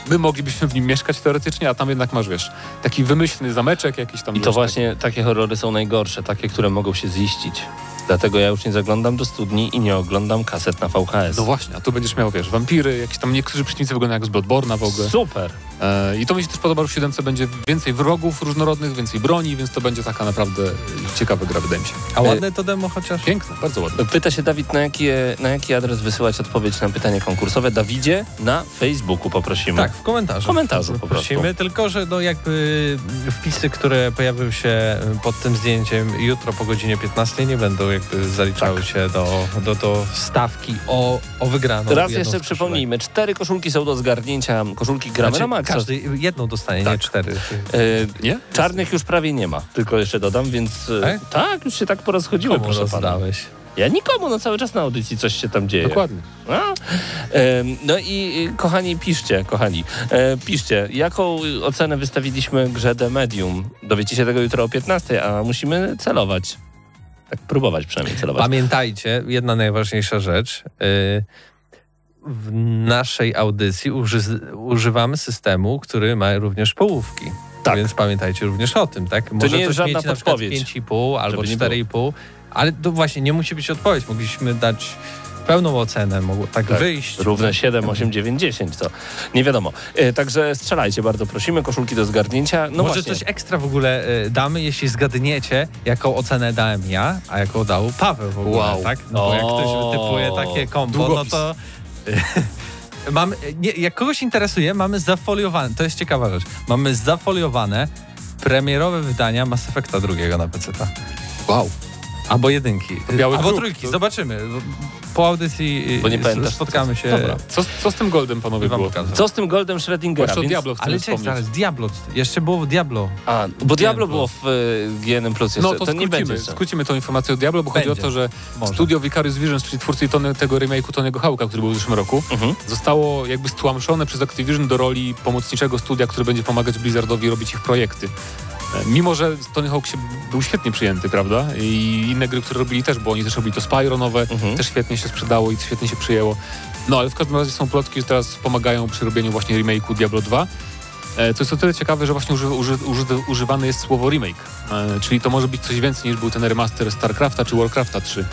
Speaker 7: my moglibyśmy w nim mieszkać teoretycznie, a tam jednak masz, wiesz, taki wymyślny zameczek jakiś tam.
Speaker 3: I to właśnie takie horrory są najgorsze, takie, które mogą się ziścić. Dlatego ja już nie zaglądam do studni i nie oglądam kaset na VHS.
Speaker 7: No właśnie, a tu będziesz miał, wiesz, wampiry, jakieś tam niektórzy przeciwnicy wyglądają jak z Bloodborne'a w ogóle.
Speaker 3: Super.
Speaker 7: E, I to mi się też podoba, że w 7 będzie więcej wrogów różnorodnych, więcej broni, więc to będzie taka naprawdę ciekawa gra, wydaje mi się.
Speaker 8: A ładne to demo chociaż?
Speaker 7: Piękne, bardzo ładne.
Speaker 3: Pyta się Dawid, na jaki, na jaki adres wysyłać odpowiedź na pytanie konkursowe. Dawidzie, na Facebooku poprosimy.
Speaker 8: Tak, w komentarzu.
Speaker 3: W komentarzu po prostu.
Speaker 8: Prosimy, tylko że no jakby wpisy, które pojawią się pod tym zdjęciem jutro po godzinie 15 nie będą jakby zaliczały
Speaker 3: Tak.
Speaker 8: się do, do, do stawki o, o wygraną.
Speaker 3: Raz jeszcze przypomnijmy, cztery koszulki są do zgarnięcia, koszulki gramy
Speaker 8: Znaczy,
Speaker 3: na maksa.
Speaker 8: Każdy jedną dostanie, nie
Speaker 3: Tak.
Speaker 8: cztery.
Speaker 3: E,
Speaker 7: Nie?
Speaker 3: czarnych już prawie nie ma, tylko jeszcze dodam, więc e,
Speaker 8: Tak?
Speaker 3: tak, już się tak porozchodziły,
Speaker 8: Komu
Speaker 3: proszę pana.
Speaker 8: rozdałeś?
Speaker 3: Ja nikomu, no cały czas na audycji coś się tam dzieje.
Speaker 7: Dokładnie.
Speaker 3: Em, No i kochani, piszcie, kochani, e, piszcie, jaką ocenę wystawiliśmy grze The Medium. Dowiecie się tego jutro o 15, a musimy celować. Tak próbować przynajmniej celować.
Speaker 8: Pamiętajcie, jedna najważniejsza rzecz. y, W naszej audycji uży, używamy systemu, który ma również połówki.
Speaker 3: Tak.
Speaker 8: Więc pamiętajcie również o tym, tak? Może
Speaker 3: nie jest
Speaker 8: coś
Speaker 3: żadna
Speaker 8: mieć
Speaker 3: podpowiedź,
Speaker 8: 5,5 albo
Speaker 3: żeby nie
Speaker 8: 4,5, ale to właśnie nie musi być odpowiedź. Mogliśmy dać pełną ocenę, mogło tak,
Speaker 3: Tak,
Speaker 8: wyjść.
Speaker 3: Równe 7, 8, 9, 10, to nie wiadomo. E, Także strzelajcie, bardzo prosimy, koszulki do zgarnięcia. No
Speaker 8: Może
Speaker 3: właśnie.
Speaker 8: coś ekstra w ogóle y, damy, jeśli zgadniecie, jaką ocenę dałem ja, a jaką dał Paweł w ogóle,
Speaker 7: Wow.
Speaker 8: tak? No bo jak ktoś wytypuje takie kombo, no
Speaker 7: Długopis.
Speaker 8: to... Mamy, nie, jak kogoś interesuje, mamy zafoliowane, to jest ciekawa rzecz, mamy zafoliowane premierowe wydania Mass Effecta drugiego na PC.
Speaker 7: Wow.
Speaker 8: Albo jedynki.
Speaker 7: biały
Speaker 8: Albo trójki,
Speaker 7: to-
Speaker 8: zobaczymy. Po audycji
Speaker 3: Bo nie
Speaker 8: y,
Speaker 3: pamiętasz,
Speaker 8: spotkamy się.
Speaker 3: Dobra.
Speaker 7: Co, co z tym Goldem, panowie, było?
Speaker 3: Co z tym Goldem Schrödingera? Więc-
Speaker 7: Diablo chcę
Speaker 8: Ale czekaj, zaraz, Diablo. Jeszcze było Diablo.
Speaker 3: A, bo Diablo było w e, GNM Plus.
Speaker 7: No to,
Speaker 3: to nie
Speaker 7: skrócimy,
Speaker 3: będzie. jeszcze.
Speaker 7: skrócimy tą informację o Diablo, bo chodzi
Speaker 8: Będzie.
Speaker 7: o to, że
Speaker 8: Może.
Speaker 7: studio Vicarious Visions, czyli twórcy Tony, tego remake'u Tony'ego Hawka, który był w zeszłym roku,
Speaker 3: Mhm.
Speaker 7: zostało jakby stłamszone przez Activision do roli pomocniczego studia, które będzie pomagać Blizzardowi robić ich projekty. E, Mimo, że Tony Hawk się, był świetnie przyjęty, prawda? I inne gry, które robili też, bo oni też robili to Spyro nowe,
Speaker 3: Mhm.
Speaker 7: też świetnie się sprzedało i świetnie się przyjęło. No ale w każdym razie są plotki, że teraz pomagają przy robieniu właśnie remake'u Diablo 2. E, To jest o tyle ciekawe, że właśnie uży, uży, uży, używane jest słowo remake, e, czyli to może być coś więcej niż był ten remaster StarCrafta czy Warcrafta 3.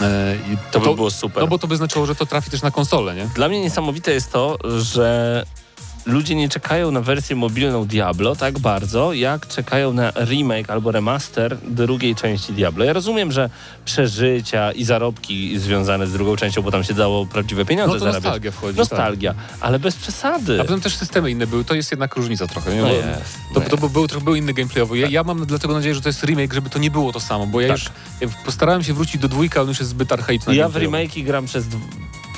Speaker 7: E, i
Speaker 3: To by było super.
Speaker 7: No bo to by znaczyło, że to trafi też na konsolę, nie?
Speaker 3: Dla mnie niesamowite jest to, że ludzie nie czekają na wersję mobilną Diablo tak bardzo, jak czekają na remake albo remaster drugiej części Diablo. Ja rozumiem, że przeżycia i zarobki związane z drugą częścią, bo tam się dało prawdziwe pieniądze
Speaker 7: No to
Speaker 3: zarabiać.
Speaker 7: nostalgia wchodzi.
Speaker 3: Nostalgia, ale bez przesady.
Speaker 7: Tak. A potem też systemy inne były, to jest jednak różnica trochę. Nie?
Speaker 3: No
Speaker 7: Bo
Speaker 3: jest,
Speaker 7: to,
Speaker 3: no
Speaker 7: to był, był, trochę był inny gameplayowy. Ja, ja mam dlatego nadzieję, że to jest remake, żeby to nie było to samo, bo ja
Speaker 3: Tak.
Speaker 7: już ja postarałem się wrócić do dwójka, ale on już jest zbyt archaiczny.
Speaker 3: Ja w remake'i gram przez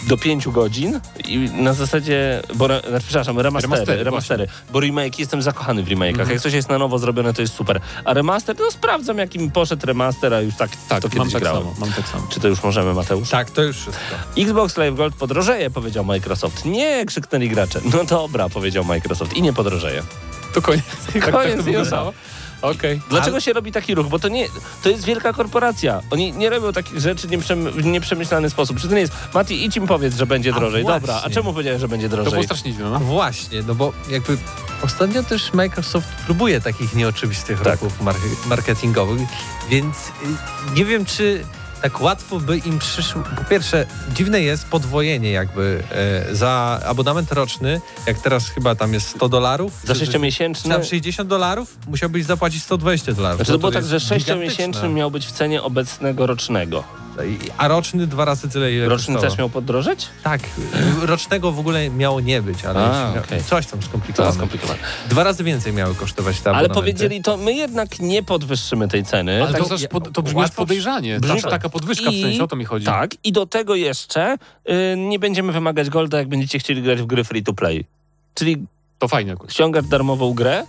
Speaker 3: do pięciu godzin i na zasadzie, bo, znaczy, przepraszam, remastery,
Speaker 7: Remastery,
Speaker 3: remastery, bo remake, jestem zakochany w remake'ach.
Speaker 7: Mhm.
Speaker 3: Jak coś jest na nowo zrobione, to jest super. A remaster, no sprawdzam, jakim poszedł remaster, a już tak,
Speaker 7: Tak,
Speaker 3: to
Speaker 7: mam
Speaker 3: kiedyś
Speaker 7: tak
Speaker 3: grałem.
Speaker 7: samo, mam tak samo.
Speaker 3: Czy to już możemy, Mateusz?
Speaker 8: Tak, to już wszystko.
Speaker 3: Xbox Live Gold podrożeje, powiedział Microsoft. Nie, krzyknęli gracze. No dobra, powiedział Microsoft i nie podrożeje.
Speaker 7: To koniec. Tak,
Speaker 3: Koniec
Speaker 7: to
Speaker 3: newsa.
Speaker 7: wyglądało. Okej.
Speaker 3: Dlaczego się robi taki ruch? Bo to nie, to jest wielka korporacja. Oni nie robią takich rzeczy nieprzem, w nieprzemyślany sposób. Czy to nie jest, Mati, idź im powiedz, że będzie
Speaker 8: A
Speaker 3: drożej. Dobra, a
Speaker 8: właśnie.
Speaker 3: czemu powiedziałeś, że będzie
Speaker 7: To było
Speaker 3: drożej?
Speaker 7: strasznie dziwne, no.
Speaker 8: właśnie, no bo jakby Ostatnio też Microsoft próbuje takich nieoczywistych
Speaker 3: Tak.
Speaker 8: ruchów mar- marketingowych, więc y, nie wiem, czy tak łatwo by im przyszło. Po pierwsze, dziwne jest podwojenie jakby e, za abonament roczny, jak teraz chyba tam jest 100 dolarów.
Speaker 3: Za
Speaker 8: czy-
Speaker 3: sześciomiesięczny...
Speaker 8: Tam 60 dolarów musiałbyś zapłacić 120 dolarów.
Speaker 3: Znaczy to
Speaker 8: No
Speaker 3: było tak, że
Speaker 8: gigantyczne.
Speaker 3: sześciomiesięczny miał być w cenie obecnego rocznego.
Speaker 8: A roczny dwa razy tyle, ile
Speaker 3: Roczny
Speaker 8: kosztował.
Speaker 3: też miał podrożeć?
Speaker 8: Tak, rocznego w ogóle miało nie być, ale
Speaker 3: A, okej.
Speaker 8: coś tam
Speaker 3: To
Speaker 8: skomplikowane.
Speaker 3: skomplikowane.
Speaker 8: Dwa razy więcej miały kosztować te
Speaker 3: Ale powiedzieli to, my jednak nie podwyższymy tej ceny.
Speaker 7: Ale
Speaker 3: tak,
Speaker 7: to, też pod, to brzmi
Speaker 8: łatwo-
Speaker 7: podejrzanie.
Speaker 3: brzmi-
Speaker 7: Zawsze taka podwyżka w
Speaker 3: I-
Speaker 7: sensie, o to mi chodzi.
Speaker 3: Tak, i do tego jeszcze y, nie będziemy wymagać golda, jak będziecie chcieli grać w gry free to play. Czyli
Speaker 7: To fajnie
Speaker 3: ściągasz darmową grę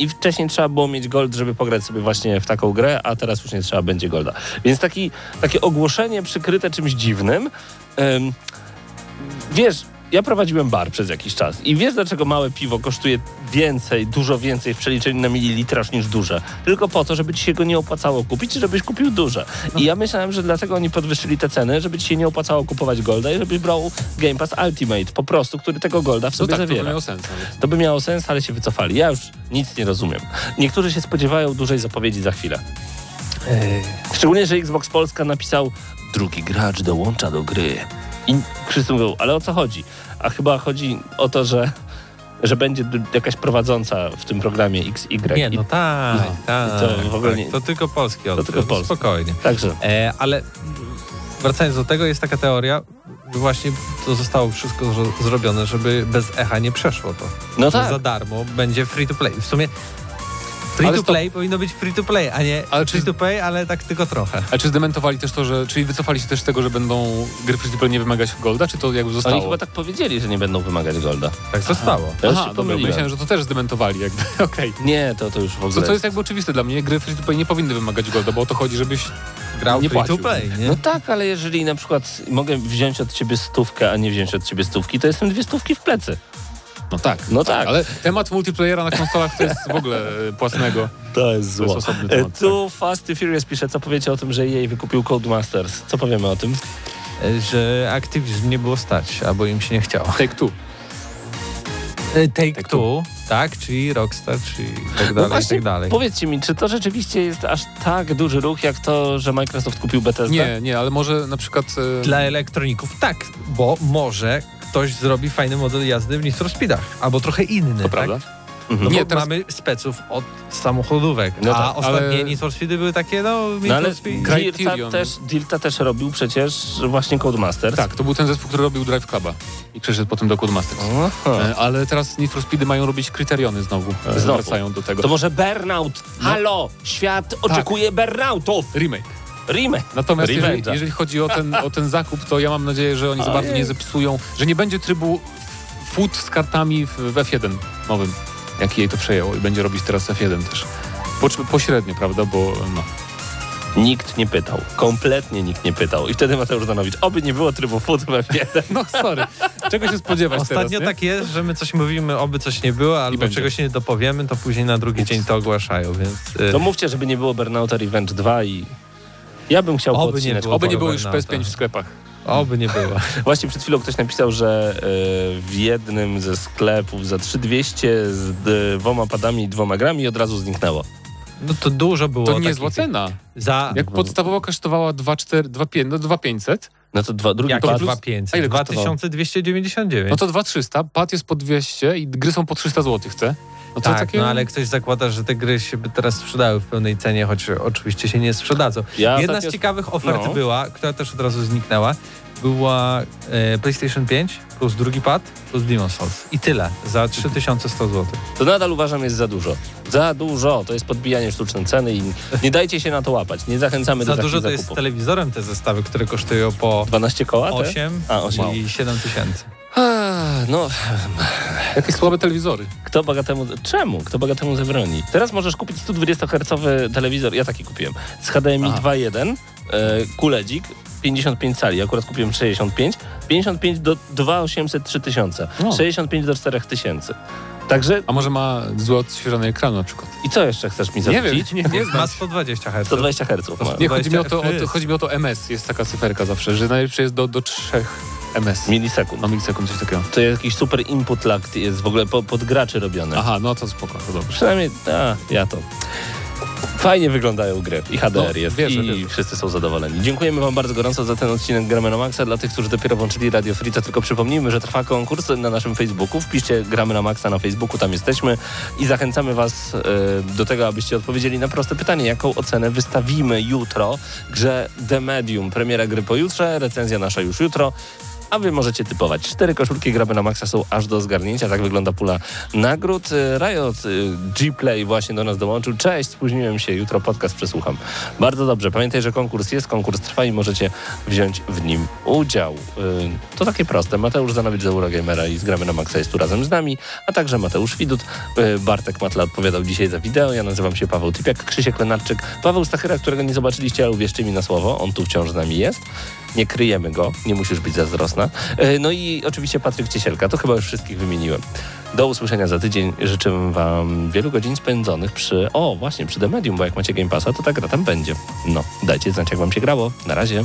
Speaker 3: i wcześniej trzeba było mieć gold, żeby pograć sobie właśnie w taką grę, a teraz już nie trzeba będzie golda. Więc taki, takie ogłoszenie przykryte czymś dziwnym. Ym, wiesz, ja prowadziłem bar przez jakiś czas i wiesz, dlaczego małe piwo kosztuje więcej, dużo więcej w przeliczeniu na mililitraż niż duże? Tylko po to, żeby ci się go nie opłacało kupić, żebyś kupił duże. I ja myślałem, że dlatego oni podwyższyli te ceny, żeby ci się nie opłacało kupować golda i żebyś brał Game Pass Ultimate po prostu, który tego golda w
Speaker 7: No
Speaker 3: sobie
Speaker 7: tak, to by
Speaker 3: zawiera.
Speaker 7: miało sens. Ale...
Speaker 3: To by miało sens, ale się wycofali. Ja już nic nie rozumiem. Niektórzy się spodziewają dużej zapowiedzi za chwilę. Szczególnie, że Xbox Polska napisał drugi gracz dołącza do gry. I wszyscy mówią, ale o co chodzi? A chyba chodzi o to, że, że będzie jakaś prowadząca w tym programie XY.
Speaker 8: Nie, no tak,
Speaker 3: No.
Speaker 8: tak.
Speaker 3: To w ogóle
Speaker 8: tak.
Speaker 3: nie-
Speaker 8: To tylko polski odbiór.
Speaker 3: tylko polski.
Speaker 8: Spokojnie.
Speaker 3: także
Speaker 8: E, ale wracając do tego, jest taka teoria, że właśnie to zostało wszystko zro- zrobione, żeby bez echa nie przeszło to.
Speaker 3: no tak.
Speaker 8: Za darmo będzie free to play. W sumie free
Speaker 7: Ale
Speaker 8: to
Speaker 7: stop.
Speaker 8: play powinno być free to play, a nie
Speaker 7: Ale czy-
Speaker 8: free to play, ale tak tylko trochę.
Speaker 7: A czy zdementowali też to, że. Czyli wycofali się też z tego, że będą gry free to play nie wymagać golda, czy to jakby zostało?
Speaker 3: Oni chyba tak powiedzieli, że nie będą wymagać golda.
Speaker 8: Tak zostało.
Speaker 3: Ja
Speaker 7: Aha,
Speaker 3: się
Speaker 7: dobra,
Speaker 3: pomyliłem.
Speaker 7: myślałem, że to też zdementowali jakby. Okej.
Speaker 3: Nie, to, to już w ogóle...
Speaker 7: Co, co jest jakby oczywiste dla mnie, gry free to play nie powinny wymagać golda, bo o to chodzi, żebyś
Speaker 8: Grał
Speaker 7: nie
Speaker 8: free to
Speaker 7: płacił.
Speaker 8: play, nie?
Speaker 3: No tak, ale jeżeli na przykład mogę wziąć od ciebie stówkę, a nie wziąć od ciebie stówki, to jestem dwie stówki w plecy.
Speaker 7: No tak.
Speaker 3: No tak.
Speaker 7: Ale temat multiplayera na konsolach to jest w ogóle e, płatnego.
Speaker 3: To jest
Speaker 7: To jest osobny
Speaker 3: E,
Speaker 7: temat.
Speaker 3: Tu Fast and Furious pisze, co powiecie o tym, że jej wykupił Codemasters. Co powiemy o tym?
Speaker 8: E, Że Activision nie było stać, albo im się nie chciało.
Speaker 7: Tak. Take Two.
Speaker 8: Take,
Speaker 7: Take
Speaker 8: Two, tak, czyli Rockstar, czyli tak
Speaker 3: No
Speaker 8: dalej, i
Speaker 3: właśnie,
Speaker 8: tak dalej.
Speaker 3: powiedzcie mi, czy to rzeczywiście jest aż tak duży ruch, jak to, że Microsoft kupił Bethesda?
Speaker 7: Nie, nie, ale może na przykład...
Speaker 8: Dla elektroników tak, bo może ktoś zrobi fajny model jazdy w for Speedach, albo trochę inny,
Speaker 7: To
Speaker 8: tak?
Speaker 7: prawda.
Speaker 3: Mhm.
Speaker 8: No
Speaker 7: Nie,
Speaker 8: bo
Speaker 7: teraz-
Speaker 8: mamy speców od samochodówek,
Speaker 3: No
Speaker 8: a
Speaker 3: tak,
Speaker 8: ostatnie
Speaker 7: ale-
Speaker 8: Need Speedy były takie, no,
Speaker 3: No ale
Speaker 8: for Speed...
Speaker 3: Dirta
Speaker 7: Criterion.
Speaker 3: też, Dirta też robił przecież właśnie Codemasters.
Speaker 7: Tak, to był ten zespół, który robił Drive Cluba i przeszedł potem do Codemasters.
Speaker 3: Aha.
Speaker 7: E, Ale teraz Need for Speedy mają robić kryteriony znowu. E,
Speaker 3: Znowu.
Speaker 7: Wracają do tego.
Speaker 3: To może Burnout? Halo! Świat oczekuje burnoutów!
Speaker 7: Remake.
Speaker 3: Remake.
Speaker 7: Natomiast jeżeli, jeżeli chodzi o ten, o ten zakup, to ja mam nadzieję, że oni za bardzo nie zepsują, że nie będzie trybu foot z kartami w, w F1 nowym, jak jej to przejęło i będzie robić teraz F1 też. Po, pośrednio, prawda, bo no.
Speaker 3: Nikt nie pytał. Kompletnie nikt nie pytał. I wtedy Mateusz Zanowicz, oby nie było trybu food we.
Speaker 7: No sorry, czego się spodziewać
Speaker 8: Ostatnio
Speaker 7: teraz, nie?
Speaker 8: tak jest, że my coś mówimy, oby coś nie było, albo czegoś nie dopowiemy, to później na drugi dzień to ogłaszają, więc... y,
Speaker 3: To mówcie, żeby nie było Burnouta Revenge 2 i... Ja bym chciał
Speaker 8: Oby nie było.
Speaker 7: Oby nie było już
Speaker 8: Burnouta.
Speaker 7: PS5 w sklepach.
Speaker 8: Oby nie było.
Speaker 3: Właśnie przed chwilą ktoś napisał, że e, w jednym ze sklepów za 3200 z dwoma padami i dwoma grami od razu zniknęło.
Speaker 8: No to dużo było
Speaker 7: To niezła
Speaker 8: takich-
Speaker 7: cena.
Speaker 8: Za...
Speaker 7: Jak podstawowo kosztowała 2,4, 2,5, no 2,500,
Speaker 3: No to dwa, drugi
Speaker 8: Jakie
Speaker 3: pad...
Speaker 7: plus-
Speaker 8: 2500?
Speaker 7: a ile kosztowało?
Speaker 8: 2299.
Speaker 7: no to 2,300, pad jest po 200 i gry są po 300 zł, chce? No
Speaker 8: tak,
Speaker 7: takie...
Speaker 8: no ale ktoś zakłada, że te gry się by teraz sprzedały w pełnej cenie, choć oczywiście się nie sprzedadzą.
Speaker 3: Ja
Speaker 8: Jedna z ciekawych ofert
Speaker 3: no.
Speaker 8: była, która też od razu zniknęła, była e, PlayStation 5 plus drugi pad plus Demon's Souls. I tyle, za 3100 zł.
Speaker 3: To nadal uważam jest za dużo. Za dużo. To jest podbijanie sztucznej ceny i nie dajcie się na to łapać. Nie zachęcamy
Speaker 8: Za
Speaker 3: do
Speaker 8: dużo
Speaker 3: takich
Speaker 8: to jest z telewizorem te zestawy, które kosztują po
Speaker 3: 12 koła? te?
Speaker 8: 8
Speaker 3: A, osiem.
Speaker 8: i 7 tysięcy.
Speaker 3: No,
Speaker 7: Jakieś słabe telewizory.
Speaker 3: kto Boga temu... Czemu? Kto Boga temu zabroni? Teraz możesz kupić 120-hercowy telewizor, ja taki kupiłem, z HDMI
Speaker 7: Aha.
Speaker 3: 2.1, e, kuledzik, 55 cali, akurat kupiłem 65, 55 do 2800 3000,
Speaker 7: No.
Speaker 3: 65 do 4000. Także
Speaker 7: A może ma złe odświeżony ekran na przykład?
Speaker 3: i co jeszcze chcesz mi
Speaker 7: Nie wiem,
Speaker 3: zarzucić?
Speaker 7: nie, nie
Speaker 8: Ma
Speaker 7: znam.
Speaker 8: 120 Hz.
Speaker 3: 120 Hz.
Speaker 7: Nie, chodzi mi, o to, o
Speaker 8: 20
Speaker 7: to, chodzi mi o to MS, jest taka cyferka zawsze, że najlepsze jest do, do 3 MS.
Speaker 3: Milisekund.
Speaker 7: No milisekund, coś takiego.
Speaker 3: To jest jakiś super input lag, jest w ogóle po, pod graczy robione.
Speaker 7: Aha, no to spoko, to dobrze.
Speaker 3: Przynajmniej, a, ja to. Fajnie wyglądają gry i HDR
Speaker 7: No,
Speaker 3: jest
Speaker 7: wierzę,
Speaker 3: i
Speaker 7: wierzę.
Speaker 3: wszyscy są zadowoleni. Dziękujemy Wam bardzo gorąco za ten odcinek Gramy na Maxa. Dla tych, którzy dopiero włączyli Radio Free, to tylko przypomnijmy, że trwa konkurs na naszym Facebooku. Wpiszcie Gramy na Maxa na Facebooku, tam jesteśmy i zachęcamy Was e, do tego, abyście odpowiedzieli na proste pytanie, jaką ocenę wystawimy jutro grze The Medium. Premiera gry pojutrze, recenzja nasza już jutro. A wy możecie typować. Cztery koszulki gramy na maksa są aż do zgarnięcia. Tak wygląda pula nagród. Y, Riot y, G-Play właśnie do nas dołączył. Cześć, spóźniłem się. Jutro podcast przesłucham. Bardzo dobrze. Pamiętaj, że konkurs jest, konkurs trwa i możecie wziąć w nim udział. Y, To takie proste. Mateusz Zanowicz z Eurogamera i z Gramy na Maxa jest tu razem z nami, a także Mateusz Widut. Bartek Matla odpowiadał dzisiaj za wideo. Ja nazywam się Paweł Typiak, Krzysiek Lenarczyk, Paweł Stachyra, którego nie zobaczyliście, ale uwierzcie mi na słowo, on tu wciąż z nami jest. Nie kryjemy go, nie musisz być zazdrosna. E, No i oczywiście Patryk Ciesielka, to chyba już wszystkich wymieniłem. Do usłyszenia za tydzień. Życzę Wam wielu godzin spędzonych przy, o właśnie, przy The Medium, bo jak macie Game Passa, to ta gra tam będzie. No, dajcie znać, jak Wam się grało. Na razie.